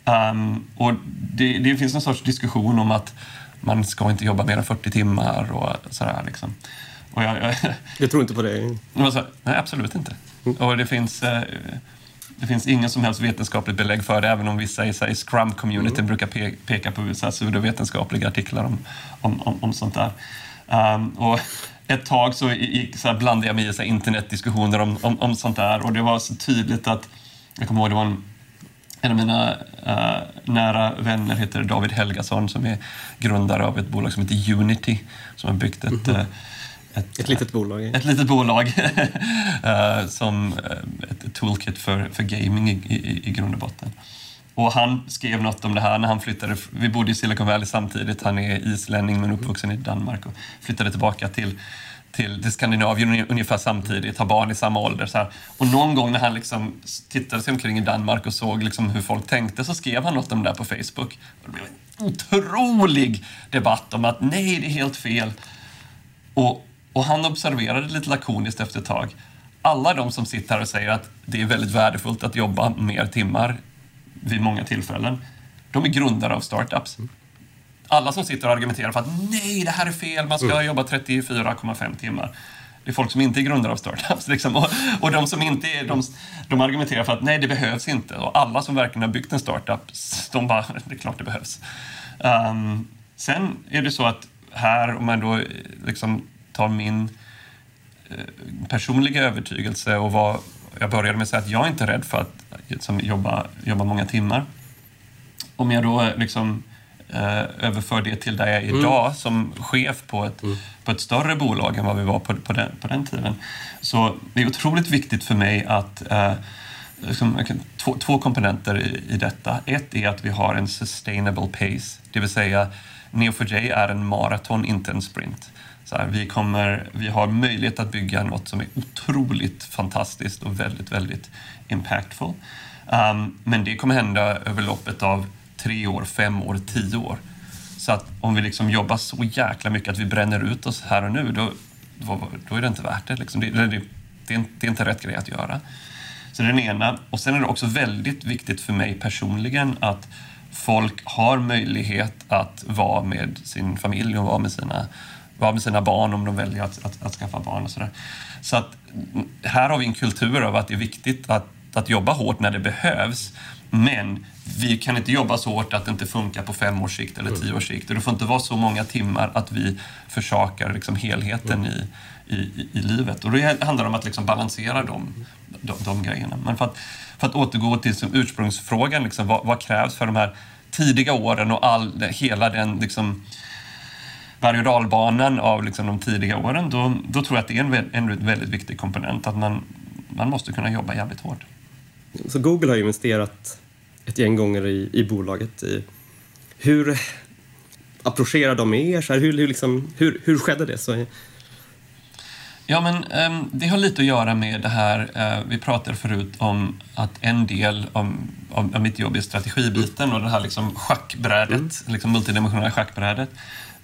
Um, och det, det, finns en sorts diskussion om att man ska inte jobba mer än 40 timmar och sådär. Liksom. Och jag, jag, jag tror inte på det. Så, nej, absolut inte. Mm. Och det finns... Uh, det finns ingen som helst vetenskapligt belägg för det, även om vissa i Scrum-communityn mm. brukar pe peka på så pseudovetenskapliga artiklar om, om, om, om sånt där. Um, och ett tag så, gick, så blandade jag mig i så internetdiskussioner om, om, om, sånt där och det var så tydligt att, jag kommer ihåg det var en, en av mina uh, nära vänner heter David Helgason som är grundare av ett bolag som heter Unity som har byggt ett mm -hmm. ett, ett litet bolag. Ett litet bolag uh, som ett toolkit för, för gaming i, i, i grund och botten. Och han skrev något om det här när han flyttade. Vi bodde i Silicon Valley samtidigt. Han är islänning men uppvuxen i Danmark och flyttade tillbaka till, till, till Skandinavien ungefär samtidigt, har barn i samma ålder. Så här. Och någon gång när han liksom tittade sig omkring i Danmark och såg liksom hur folk tänkte så skrev han något om det där på Facebook. Och det blev en otrolig debatt om att nej, det är helt fel. Och och han observerade lite lakoniskt efter ett tag. Alla de som sitter här och säger att det är väldigt värdefullt att jobba mer timmar vid många tillfällen, de är grundare av startups. Alla som sitter och argumenterar för att nej, det här är fel, man ska mm. jobba 34,5 timmar. Det är folk som inte är grundare av startups. Liksom. Och, och, de som inte är, de, de argumenterar för att nej, det behövs inte. Och alla som verkligen har byggt en startup, de bara, det är klart det behövs. Um, sen är det så att här, om man då liksom tar min eh, personliga övertygelse och vad jag började med att säga att jag är inte rädd för att liksom, jobba, jobba många timmar. Om jag då liksom, eh, överför det till där jag är mm. idag mm. som chef på ett, mm. på ett större bolag än vad vi var på, på, den, på den tiden. Så det är otroligt viktigt för mig att eh, liksom, två, två komponenter i, i detta. Ett är att vi har en sustainable pace, det vill säga Neo4j är en maraton, inte en sprint. Så här, vi, kommer, vi har möjlighet att bygga något som är otroligt fantastiskt och väldigt, väldigt impactful. Um, men det kommer hända över loppet av tre år, fem år, tio år. Så att om vi liksom jobbar så jäkla mycket att vi bränner ut oss här och nu, då, då är det inte värt det. Liksom. Det, det, det, är inte, det är inte rätt grej att göra. Så det är den ena. Och sen är det också väldigt viktigt för mig personligen att folk har möjlighet att vara med sin familj och vara med sina, vara med sina barn om de väljer att, att, att skaffa barn och sådär. Så att mm, här har vi en kultur av att det är viktigt att, att jobba hårt när det behövs. Men vi kan inte jobba så hårt att det inte funkar på fem års sikt eller tio års sikt. det får inte vara så många timmar att vi försakar liksom helheten i, i, i, livet. Och då handlar det om att liksom balansera de, de, de grejerna. Men för att, för att återgå till ursprungsfrågan, liksom, vad, vad, krävs för de här tidiga åren och all, hela den liksom, berg och dalbanan av liksom, de tidiga åren, då, då tror jag att det är en, en väldigt viktig komponent, att man, man måste kunna jobba jävligt hårt. Så Google har investerat ett gäng gånger i, i bolaget. I, hur approcherar de er? Så här, hur, hur, liksom, hur, hur skedde det? Så, Ja, men um, det har lite att göra med det här, uh, vi pratade förut om att en del om, om mitt jobb är strategibiten och det här liksom schackbrädet, mm. liksom multidimensionella schackbrädet.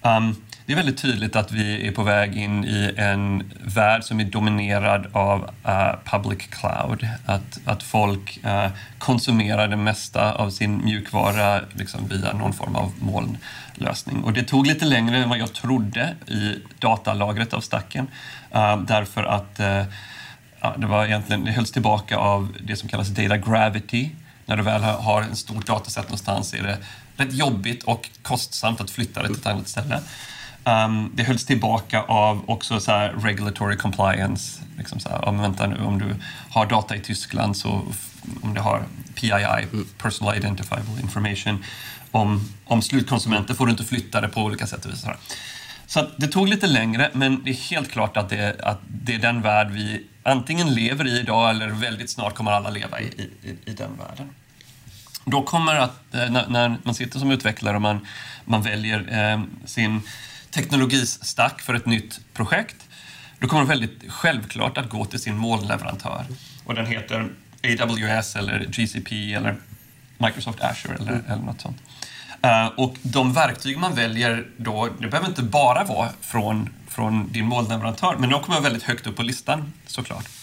Um, det är väldigt tydligt att vi är på väg in i en värld som är dominerad av uh, public cloud. Att, att folk uh, konsumerar det mesta av sin mjukvara liksom, via någon form av molnlösning. Och det tog lite längre än vad jag trodde i datalagret av stacken. Uh, därför att det, var egentligen, det hölls tillbaka av det som kallas data gravity. När du väl har en stort dataset någonstans är det väldigt jobbigt och kostsamt att flytta det till ett annat ställe. Um, det hölls tillbaka av också så regulatory compliance. Liksom så här, om, vänta nu, om du har data i Tyskland, så om du har PII. Personal Identifiable Information, om, om slutkonsumenter får du inte flytta det på olika sätt och vis. Så det tog lite längre, men det är helt klart att det, att det är den värld vi antingen lever i idag eller väldigt snart kommer alla leva i, i, i den världen. Då kommer att, eh, när, när man sitter som utvecklare och man, man väljer eh, sin teknologistack för ett nytt projekt, då kommer de väldigt självklart att gå till sin molnleverantör. Och den heter AWS eller GCP eller Microsoft Azure eller, mm. eller något sånt. Uh, och de verktyg man väljer då, det behöver inte bara vara från, från din molnleverantör, men de kommer väldigt högt upp på listan såklart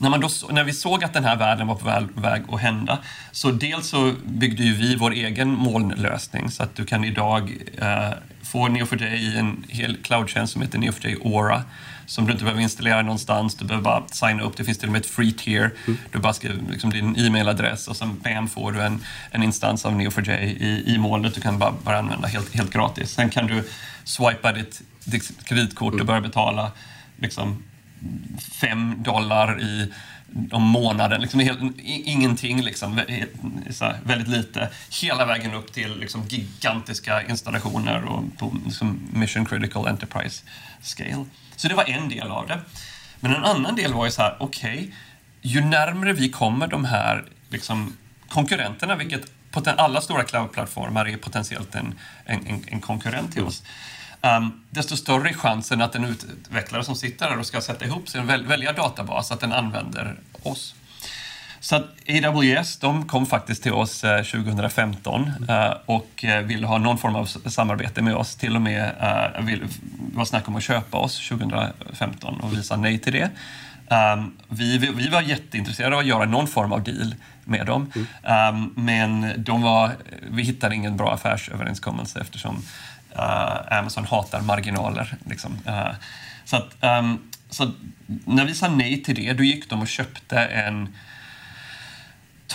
när, man då, när vi såg att den här världen var på väg, väg att hända, så dels så byggde ju vi vår egen molnlösning så att du kan idag eh, få Neo4j i en hel cloudtjänst som heter Neo4j Aura som du inte behöver installera någonstans. Du behöver bara signa upp. Det finns till och med ett free tier. Mm. Du bara skriver liksom din e-mailadress och sen bam får du en, en instans av Neo4j i, i molnet. Du kan bara, bara använda helt, helt gratis. Sen kan du swipa ditt, ditt kreditkort och börja betala liksom, fem dollar i om månaden. Liksom helt, ingenting, liksom, väldigt lite. Hela vägen upp till liksom, gigantiska installationer och på liksom, mission critical enterprise scale. Så det var en del av det. Men en annan del var ju så här, okej, okay, ju närmre vi kommer de här liksom, konkurrenterna, vilket alla stora cloudplattformar är potentiellt en, en, en konkurrent till oss um, desto större är chansen att en utvecklare som sitter där och ska sätta ihop sin väl, välja databas, att den använder oss. Så att AWS de kom faktiskt till oss 2015 eh, eh, och eh, ville ha någon form av samarbete med oss. Till och med vill, var snack om att köpa oss 2015 och vi sa nej till det. Um, vi, vi, vi, var jätteintresserade av att göra någon form av deal med dem. Mm. Um, men de var, vi hittade ingen bra affärsöverenskommelse eftersom Uh, Amazon hatar marginaler. Liksom. Uh, så, att, um, så när vi sa nej till det, då gick de och köpte en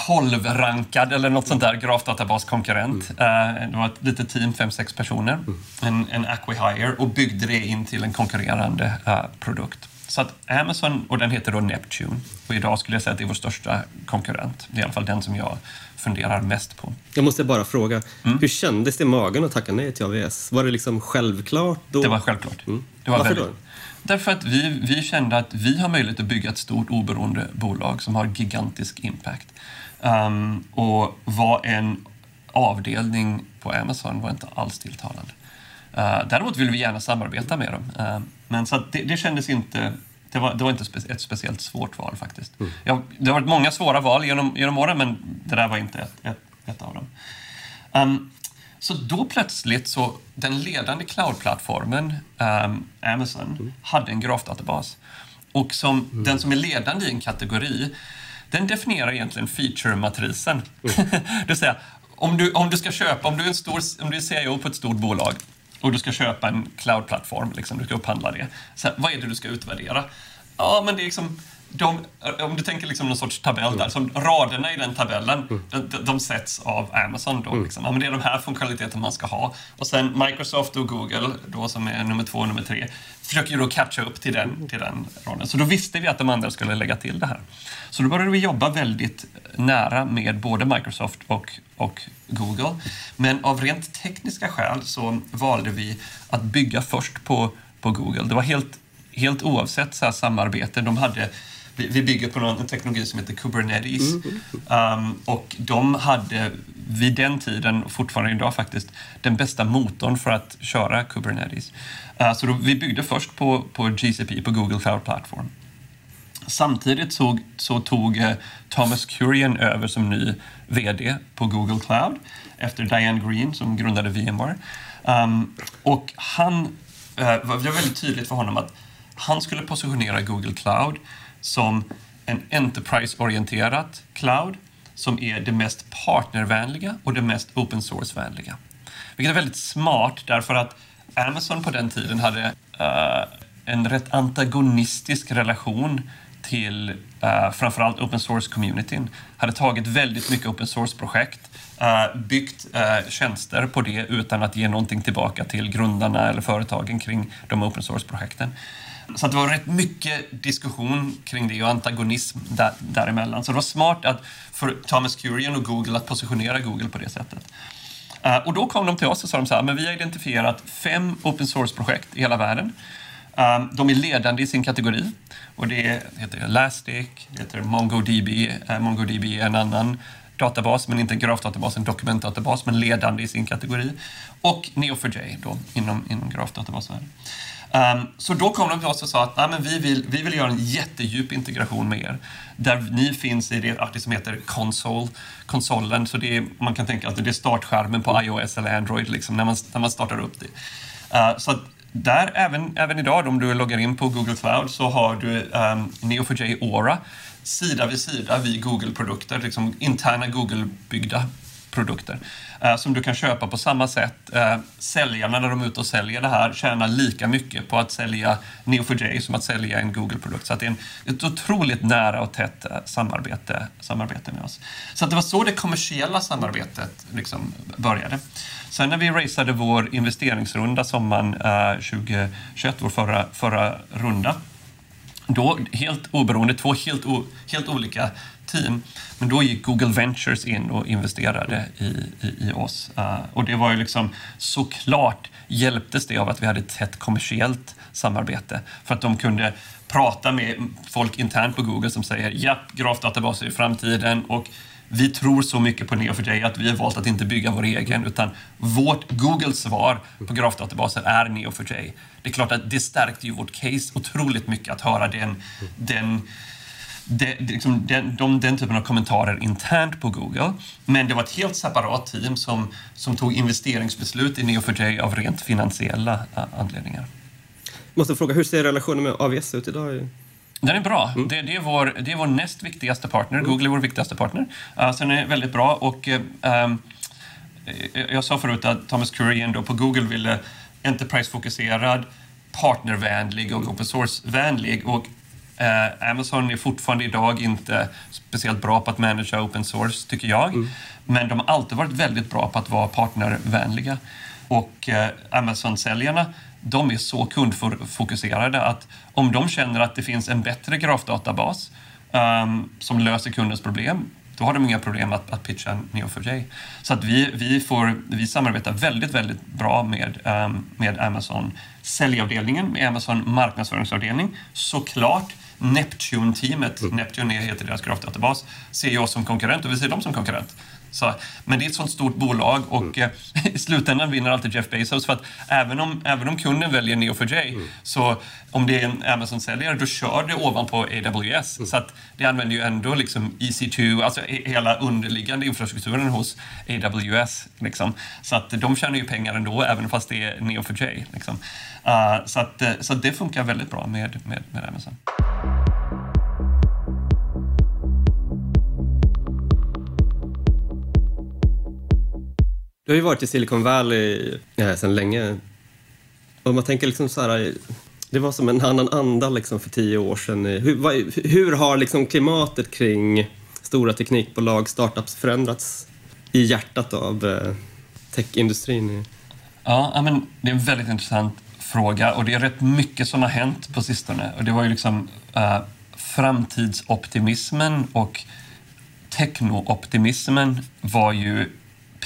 12-rankad eller något sånt där grafdatabaskonkurrent. Mm. Uh, det var ett litet team, fem sex personer, mm. en, en Acquihire och byggde det in till en konkurrerande produkt. Så att Amazon, och den heter då Neptune, och idag skulle jag säga att det är vår största konkurrent. Det är i alla fall den som jag funderar mest på. Jag måste bara fråga, mm. hur kändes det i magen att tacka nej till AVS? Var det liksom självklart då? Det var självklart. Mm. Det var Varför väldigt... då? Därför att vi, vi kände att vi har möjlighet att bygga ett stort oberoende bolag som har gigantisk impact. Um, och var en avdelning på Amazon var inte alls tilltalande. Uh, däremot vill vi gärna samarbeta med dem. Uh, men så det, det kändes inte det var, det var inte ett speciellt svårt val faktiskt. Mm. Jag, det har varit många svåra val genom, genom åren, men det där var inte ett, ett, ett av dem. Um, så då plötsligt så, den ledande cloudplattformen, um, Amazon, mm. hade en grafdatabas. Och som, mm. den som är ledande i en kategori, den definierar egentligen feature-matrisen. Mm. det vill säga, om du, om du ska köpa, om du är, en stor, om du är CEO på ett stort bolag och du ska köpa en cloud-plattform, liksom, du ska upphandla det. Så här, vad är det du ska utvärdera? Ja, men det är liksom de, om du tänker liksom någon sorts tabell mm. där, så raderna i den tabellen, mm. de, de sätts av Amazon. Då, mm. liksom. ja, men det är de här funktionaliteterna man ska ha. Och sen Microsoft och Google, då, som är nummer två och nummer tre, försöker ju då catcha upp till den, till den raden. Så då visste vi att de andra skulle lägga till det här. Så då började vi jobba väldigt nära med både Microsoft och, och Google. Men av rent tekniska skäl så valde vi att bygga först på, på Google. Det var helt, helt oavsett så samarbete. De hade vi, vi bygger på en teknologi som heter Kubernetes. Um, och de hade vid den tiden, och fortfarande idag faktiskt, den bästa motorn för att köra Kubernetes. Uh, så då, vi byggde först på, på GCP, på Google Cloud Platform. Samtidigt så, så tog uh, Thomas Kurian över som ny VD på Google Cloud efter Diane Green som grundade VMware. Um, och han, uh, det var väldigt tydligt för honom att han skulle positionera Google Cloud som en enterprise-orienterat cloud som är det mest partnervänliga och det mest open source-vänliga. Vilket är väldigt smart därför att Amazon på den tiden hade uh, en rätt antagonistisk relation till uh, framförallt open source-communityn. Hade tagit väldigt mycket open source-projekt, uh, byggt uh, tjänster på det utan att ge någonting tillbaka till grundarna eller företagen kring de open source-projekten. Så det var rätt mycket diskussion kring det och antagonism där, däremellan. Så det var smart att för Thomas Curian och Google att positionera Google på det sättet. Uh, och då kom de till oss och sa de så här, men vi har identifierat fem open source-projekt i hela världen. Um, de är ledande i sin kategori. Och det heter Elastic, det heter MongoDB. Uh, MongoDB är en annan databas, men inte en grafdatabas, en dokumentdatabas, men ledande i sin kategori. Och Neo4j då, inom, inom grafdatabasvärlden. Um, så då kom de till oss och sa att Nej, men vi, vill, vi vill göra en jättedjup integration med er. Där ni finns i det, det som heter Console, konsolen. Så det är, man kan tänka att det är startskärmen på iOS eller Android liksom, när, man, när man startar upp det. Uh, så där, även, även idag, om du loggar in på Google Cloud, så har du ehm, um, Neo4j Aura sida vid sida vid Google-produkter, liksom interna Google-byggda produkter eh, som du kan köpa på samma sätt. Eh, säljarna när de är ute och säljer det här tjänar lika mycket på att sälja Neo4j som att sälja en Google-produkt. Så det är en, ett otroligt nära och tätt eh, samarbete, samarbete med oss. Så det var så det kommersiella samarbetet liksom började. Sen när vi raceade vår investeringsrunda sommaren eh, 2021, vår förra, förra runda, då helt oberoende, två helt, o, helt olika team. Men då gick Google Ventures in och investerade i, i, i oss. Uh, och det var ju liksom såklart hjälptes det av att vi hade ett tätt kommersiellt samarbete för att de kunde prata med folk internt på Google som säger ja, grafdatabaser är framtiden och vi tror så mycket på Neo4j att vi har valt att inte bygga vår egen utan vårt Googles svar på grafdatabaser är Neo4j. Det är klart att det stärkte ju vårt case otroligt mycket att höra den, den det, liksom, den, de, den typen av kommentarer internt på Google. Men det var ett helt separat team som, som tog investeringsbeslut i Neo4j av rent finansiella anledningar. Måste fråga, hur ser relationen med AVS ut idag? Den är bra. Mm. Det, det, är vår, det är vår näst viktigaste partner. Mm. Google är vår viktigaste partner. Uh, så den är väldigt bra. Och, uh, jag sa förut att Thomas Kurian då på Google ville Enterprise-fokuserad, partnervänlig och open source-vänlig. Och Eh, Amazon är fortfarande idag inte speciellt bra på att managera open source, tycker jag. Mm. Men de har alltid varit väldigt bra på att vara partnervänliga. Och eh, Amazon-säljarna, de är så kundfokuserade att om de känner att det finns en bättre grafdatabas um, som löser kundens problem, då har de inga problem att, att pitcha Neo4j. Så att vi, vi, får, vi samarbetar väldigt, väldigt bra med, um, med Amazon säljavdelningen, med Amazon marknadsföringsavdelning, såklart Neptune-teamet, mm. Neptune heter deras grafdatabas, ser jag som konkurrent och vi ser dem som konkurrent. Så, men det är ett sånt stort bolag och mm. i slutändan vinner alltid Jeff Bezos för att även om, även om kunden väljer Neo4j mm. så om det är en Amazon-säljare då kör det ovanpå AWS. Mm. Så att det använder ju ändå liksom EC2, alltså hela underliggande infrastrukturen hos AWS. Liksom. Så att de tjänar ju pengar ändå även fast det är Neo4j. Liksom. Uh, så, att, så att det funkar väldigt bra med, med, med Amazon. Du har ju varit i Silicon Valley ja, eh, sedan länge. Och man tänker liksom så här, det var som en annan anda liksom för tio år sedan. Hur, vad, hur har liksom klimatet kring stora teknikbolag, startups förändrats i hjärtat av eh, techindustrin? Ja, men det är en väldigt intressant fråga och det är rätt mycket som har hänt på sistone. Och det var ju liksom uh, framtidsoptimismen och technooptimismen var ju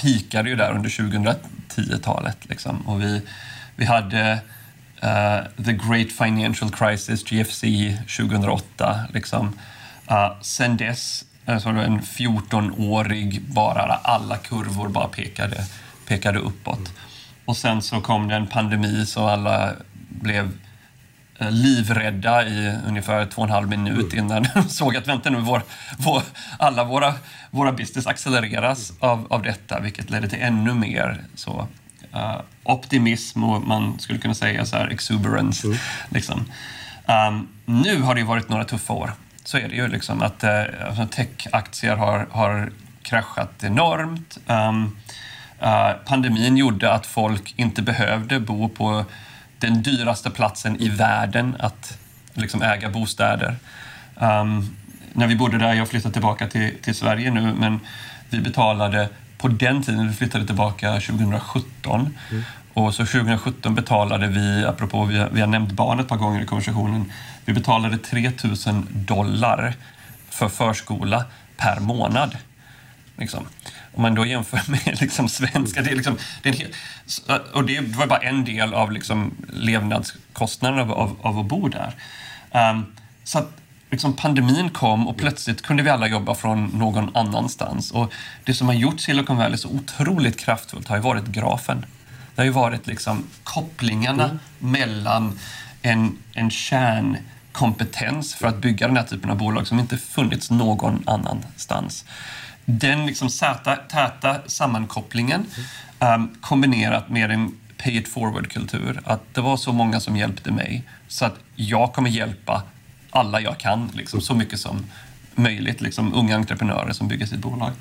pikade ju där under 2010-talet. Liksom. Och vi, vi hade uh, the great financial crisis, GFC, 2008. Liksom. Uh, sen dess alltså en 14-årig bara alla kurvor bara pekade, pekade uppåt. Och sen så kom det en pandemi så alla blev livrädda i ungefär två och en halv minut mm. innan de såg att vänta nu, vår, vår, alla våra, våra business accelereras av, av detta, vilket ledde till ännu mer så, uh, optimism och man skulle kunna säga så här exuberance. Mm. Liksom. Um, nu har det varit några tuffa år. Så är det ju. Liksom, att uh, Techaktier har, har kraschat enormt. Um, uh, pandemin gjorde att folk inte behövde bo på den dyraste platsen i världen att liksom äga bostäder. Um, när vi bodde där, jag flyttade tillbaka till, till Sverige nu, men vi betalade på den tiden, vi flyttade tillbaka 2017, mm. och så 2017 betalade vi, apropå vi, vi har nämnt barn ett par gånger i konversationen, vi betalade 3000 dollar för förskola per månad. Liksom. Om man då jämför med liksom svenska, det är liksom, det är hel, och det var bara en del av liksom levnadskostnaden av, av, av att bo där. Um, så att liksom pandemin kom och plötsligt kunde vi alla jobba från någon annanstans. Och det som har gjort Silicon Valley så otroligt kraftfullt har ju varit grafen. Det har ju varit liksom kopplingarna mm. mellan en, en kärnkompetens för att bygga den här typen av bolag som inte funnits någon annanstans den liksom täta, täta sammankopplingen um, kombinerat med en pay it forward-kultur. Att det var så många som hjälpte mig så att jag kommer hjälpa alla jag kan, liksom, så mycket som möjligt. Liksom, unga entreprenörer som bygger sitt bolag.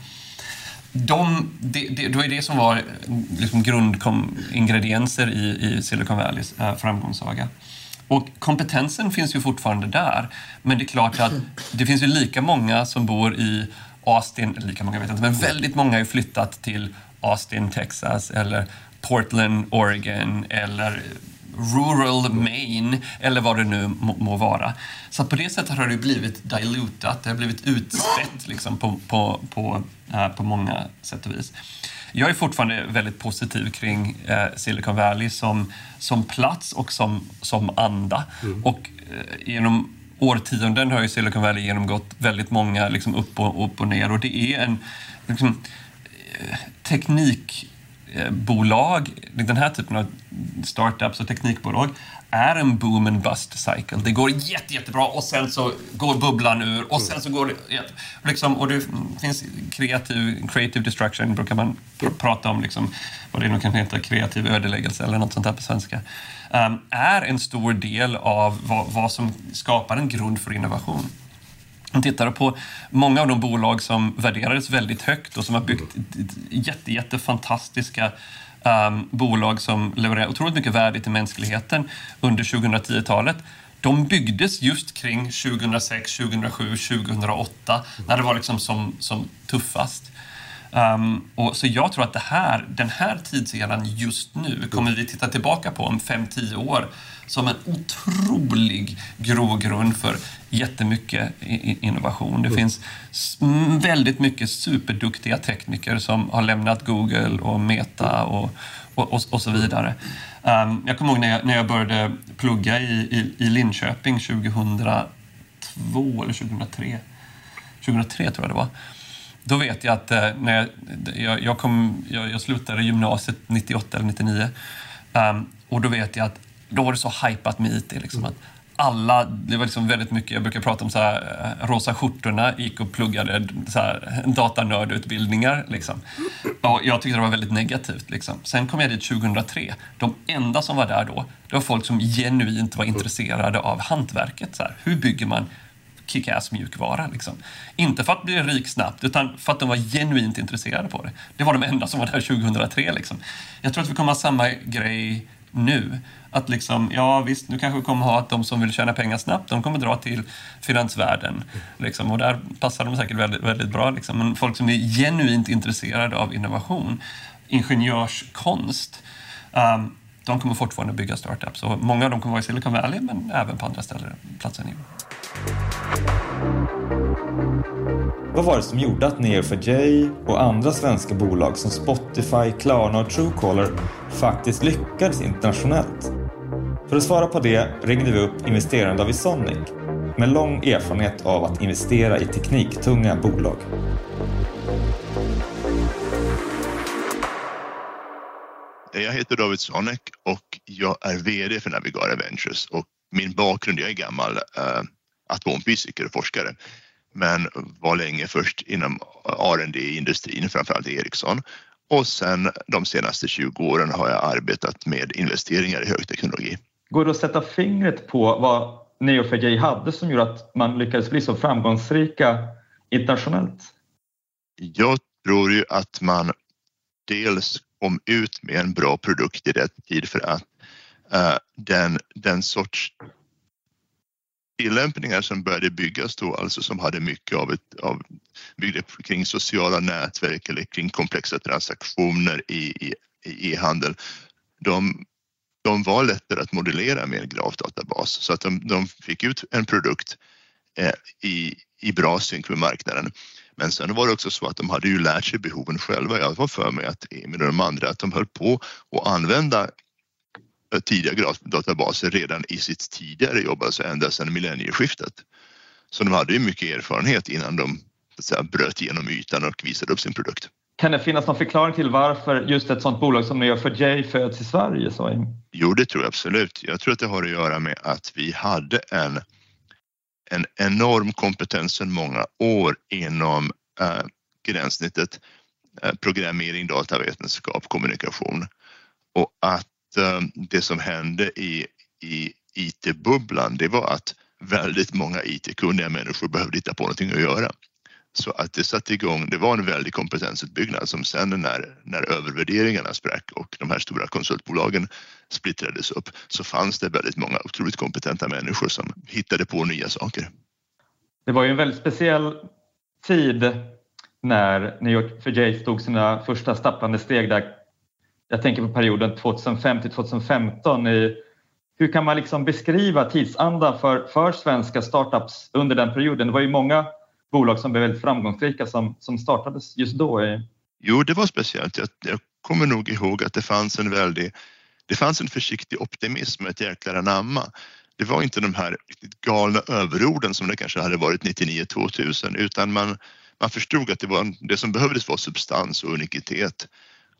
De, det, det, det var det som var liksom grundingredienser i, i Silicon Valleys äh, framgångssaga. Och kompetensen finns ju fortfarande där. Men det är klart att det finns ju lika många som bor i Austin, lika många vet jag inte, men väldigt många har flyttat till Austin, Texas eller Portland, Oregon eller rural Maine eller vad det nu må, må vara. Så på det sättet har det blivit dilutat, det har blivit utspätt liksom, på, på, på, äh, på många sätt och vis. Jag är fortfarande väldigt positiv kring äh, Silicon Valley som, som plats och som, som anda. Mm. Och äh, genom årtionden har ju Silicon Valley genomgått väldigt många liksom upp, och, upp och ner och det är en liksom, eh, teknikbolag, den här typen av startups och teknikbolag är en boom and bust cycle. Det går jätte, jättebra och sen så går bubblan ur och sen så går det... Liksom, och det finns kreativ, creative destruction brukar man pr prata om, liksom, vad det nu kan heta, kreativ ödeläggelse eller något sånt där på svenska. Um, är en stor del av vad, som skapar en grund för innovation. Om tittar på många av de bolag som värderades väldigt högt och som har byggt jätte, jätte fantastiska um, bolag som levererar otroligt mycket värde till mänskligheten under 2010-talet de byggdes just kring 2006, 2007, 2008 när det var liksom som, som tuffast. Um, och så jag tror att det här, den här tidseran just nu kommer vi titta tillbaka på om 5-10 år som en otrolig grogrund för jättemycket innovation. Det finns väldigt mycket superduktiga tekniker som har lämnat Google och Meta och, och, och, och så vidare. Um, jag kommer ihåg när jag, när jag började plugga i, i, i Linköping 2002 eller 2003. 2003 tror jag det var då vet jag att eh, när jag, jag, kom, jag, jag slutade gymnasiet 98 eller 99 um, ehm, och då vet jag att då var det så hypat med IT. Liksom, att alla, det var liksom väldigt mycket, jag brukar prata om så här, eh, rosa skjortorna gick och pluggade så här, datanördutbildningar. Liksom. Och jag tyckte det var väldigt negativt. Liksom. Sen kom jag dit 2003. De enda som var där då, det var folk som genuint var intresserade av hantverket. Så här. Hur bygger man kick-ass mjukvara. Liksom. Inte för att bli rik snabbt, utan för att de var genuint intresserade på det. Det var de enda som var där 2003. Liksom. Jag tror att vi kommer ha samma grej nu. Att liksom, ja visst, nu kanske vi kommer ha att de som vill tjäna pengar snabbt, de kommer dra till finansvärlden. Liksom, och där passar de säkert väldigt, väldigt bra. Liksom. Men folk som är genuint intresserade av innovation, ingenjörskonst, um, de kommer fortfarande bygga startups. Och många av dem kommer vara i Silicon Valley, men även på andra ställen, platser. Vad var det som gjorde att Neo4j och andra svenska bolag som Spotify, Klarna och Truecaller faktiskt lyckades internationellt? För att svara på det ringde vi upp investeraren David Sonic med lång erfarenhet av att investera i tekniktunga bolag. Jag heter David Sonic och jag är VD för Navigara Ventures och min bakgrund, jag är gammal eh, atomfysiker och forskare men var länge först inom R&D industrin, framförallt Ericsson. Och sen de senaste 20 åren har jag arbetat med investeringar i högteknologi. Går det att sätta fingret på vad Neo4j hade som gjorde att man lyckades bli så framgångsrika internationellt? Jag tror ju att man dels kom ut med en bra produkt i rätt tid för att uh, den, den sorts tillämpningar som började byggas då, alltså som hade mycket av ett av, byggde kring sociala nätverk eller kring komplexa transaktioner i e-handel. De, de var lättare att modellera med en grafdatabas så att de, de fick ut en produkt eh, i, i bra synk med marknaden. Men sen var det också så att de hade ju lärt sig behoven själva. Jag var för mig att Emil och de andra att de höll på att använda tidiga databaser redan i sitt tidigare jobb, alltså ända sedan millennieskiftet. Så de hade ju mycket erfarenhet innan de säga, bröt igenom ytan och visade upp sin produkt. Kan det finnas någon förklaring till varför just ett sådant bolag som Neo4j föds i Sverige? Så? Jo, det tror jag absolut. Jag tror att det har att göra med att vi hade en, en enorm kompetens sedan många år inom äh, gränssnittet äh, programmering, datavetenskap, kommunikation och att Eh, Eh, det som hände i, i IT-bubblan, det var att väldigt många IT-kunniga människor behövde hitta på någonting att göra. Så att det satte igång, det var en väldig kompetensutbyggnad som sen när, när övervärderingarna sprack och de här stora konsultbolagen splittrades upp så fanns det väldigt många otroligt kompetenta människor som hittade på nya saker. Det var ju en väldigt speciell tid när New York för Jay tog sina första stapplande steg där jag tänker på perioden 2005 till 2015. I, hur kan man liksom beskriva tidsandan för, för svenska startups under den perioden? Det var ju många bolag som blev väldigt framgångsrika som, som startades just då. Jo, det var speciellt. Jag, jag kommer nog ihåg att det fanns en väldig det fanns en försiktig optimism, ett jäklar anamma. Det var inte de här galna överorden som det kanske hade varit 99-2000 utan man, man förstod att det, var, det som behövdes var substans och unikitet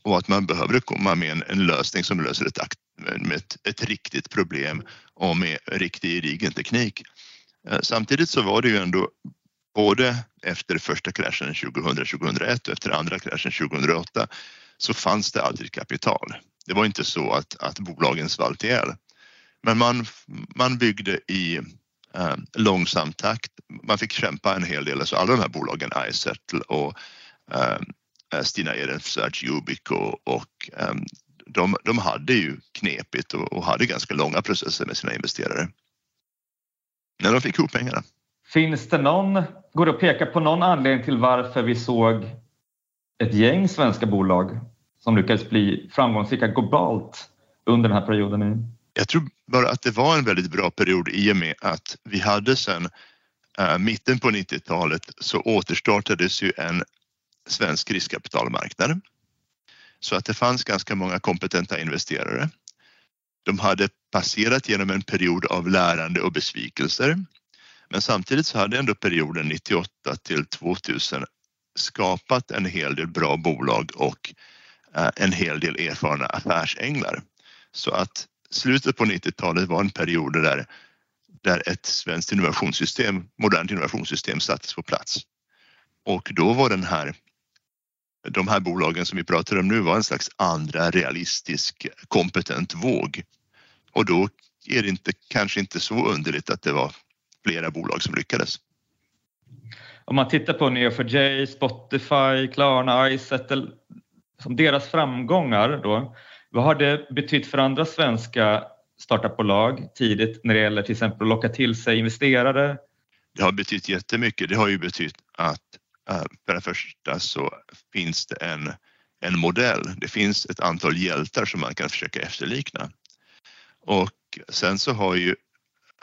och att man behöver komma med en, en lösning som löser ett, med ett, ett riktigt problem och med riktig gedigen teknik. Eh, samtidigt så var det ju ändå både efter första kraschen 2000-2001 och efter andra kraschen 2008 så fanns det alltid kapital. Det var inte så att, att bolagen svalt ihjäl. Men man, man byggde i eh, långsam takt. Man fick kämpa en hel del, alltså alla de här bolagen, iSettle och Eh, Stina Ehrenfelt, Jubik och, och um, de, de hade ju knepigt och, och, hade ganska långa processer med sina investerare. När de fick ihop pengarna. Finns det någon, går det att peka på någon anledning till varför vi såg ett gäng svenska bolag som lyckades bli framgångsrika globalt under den här perioden? Jag tror bara att det var en väldigt bra period i och med att vi hade sedan äh, mitten på 90-talet så återstartades ju en svensk riskkapitalmarknad. Så att det fanns ganska många kompetenta investerare. De hade passerat genom en period av lärande och besvikelser. Men samtidigt så hade ändå perioden 98 till 2000 skapat en hel del bra bolag och eh, en hel del erfarna affärsänglar. Så att slutet på 90-talet var en period där, där ett svenskt innovationssystem, modernt innovationssystem sattes på plats. Och då var den här de här bolagen som vi pratar om nu var en slags andra realistisk kompetent våg. Och då är det inte, kanske inte så underligt att det var flera bolag som lyckades. Om man tittar på Neo4j, Spotify, Klarna, Izettle, som deras framgångar då, vad har det betytt för andra svenska startupbolag tidigt när det gäller till exempel att locka till sig investerare? Det har betytt jättemycket. Det har ju betytt att Eh, för det första så finns det en, en modell. Det finns ett antal hjältar som man kan försöka efterlikna. Och sen så har ju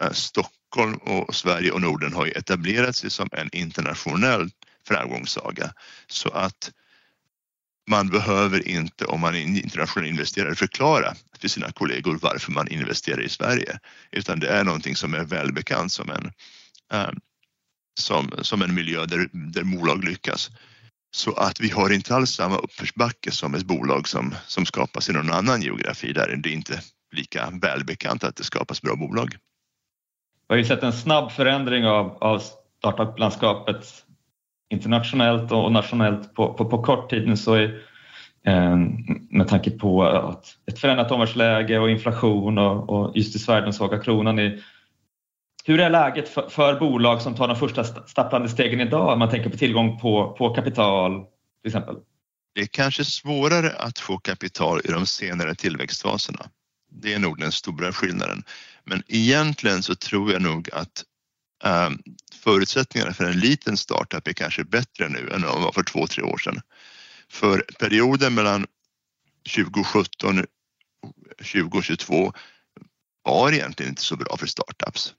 eh, Stockholm och Sverige och Norden har ju etablerat sig som en internationell framgångssaga så att man behöver inte om man är en internationell investerare förklara för sina kollegor varför man investerar i Sverige utan det är någonting som är välbekant som en eh, som, som en miljö där, där bolag lyckas. Så att vi har inte alls samma uppförsbacke som ett bolag som, som skapas i någon annan geografi där det är inte lika välbekant att det skapas bra bolag. Vi har ju sett en snabb förändring av, av startup-landskapet internationellt och nationellt på, på, på kort tid nu så är, eh, med tanke på att ett förändrat omvärldsläge och inflation och, och just i Sverige den svaga kronan är hur är läget för, för, bolag som tar de första stapplande stegen idag? Om man tänker på tillgång på, på kapital till exempel. Det är kanske svårare att få kapital i de senare tillväxtfaserna. Det är nog den stora skillnaden. Men egentligen så tror jag nog att um, förutsättningarna för en liten startup är kanske bättre nu än de var för två, tre år sedan. För perioden mellan 2017 och 2022 var egentligen inte så bra för startups.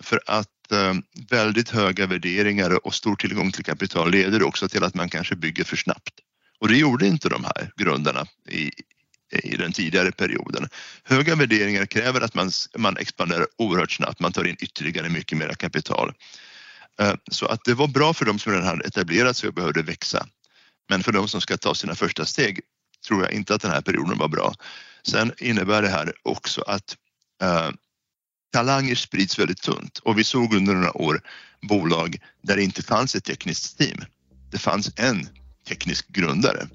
För att eh, väldigt höga värderingar och stor tillgång till kapital leder också till att man kanske bygger för snabbt. Och det gjorde inte de här grundarna i, i den tidigare perioden. Höga värderingar kräver att man, man expanderar oerhört snabbt, man tar in ytterligare mycket mer kapital. Eh, så att det var bra för de som redan hade etablerat sig och behövde växa. Men för de som ska ta sina första steg tror jag inte att den här perioden var bra. Sen innebär det här också att eh, talanger sprids väldigt tunt och vi såg under några år bolag där det inte fanns ett tekniskt team. Det fanns en teknisk grundare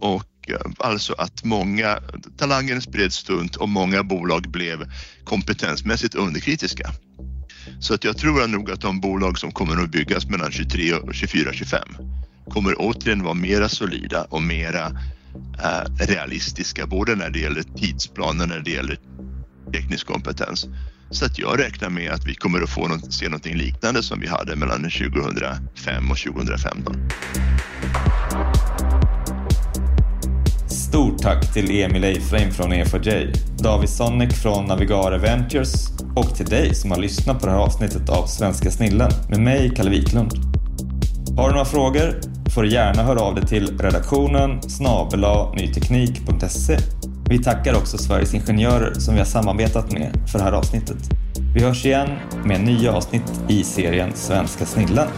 och eh, alltså att många talanger spreds tunt och många bolag blev kompetensmässigt underkritiska. Så att jag tror nog att de bolag som kommer att byggas mellan 23 och 24, 25 kommer återigen vara mera solida och mera eh, realistiska både när det gäller tidsplanen, när det gäller teknisk kompetens. Så att jag räknar med att vi kommer att få något, se något liknande som vi hade mellan 2005 och 2015. Stort tack till Emil Eifreim från E4J, David Sonnek från Navigare Ventures och till dig som har lyssnat på det här avsnittet av Svenska Snillen med mig, Kalle Wiklund. Har du några frågor får du gärna höra av dig till redaktionen snabela nyteknik.se vi tackar också Sveriges Ingenjörer som vi har samarbetat med för det här avsnittet. Vi hörs igen med nya avsnitt i serien Svenska snillen.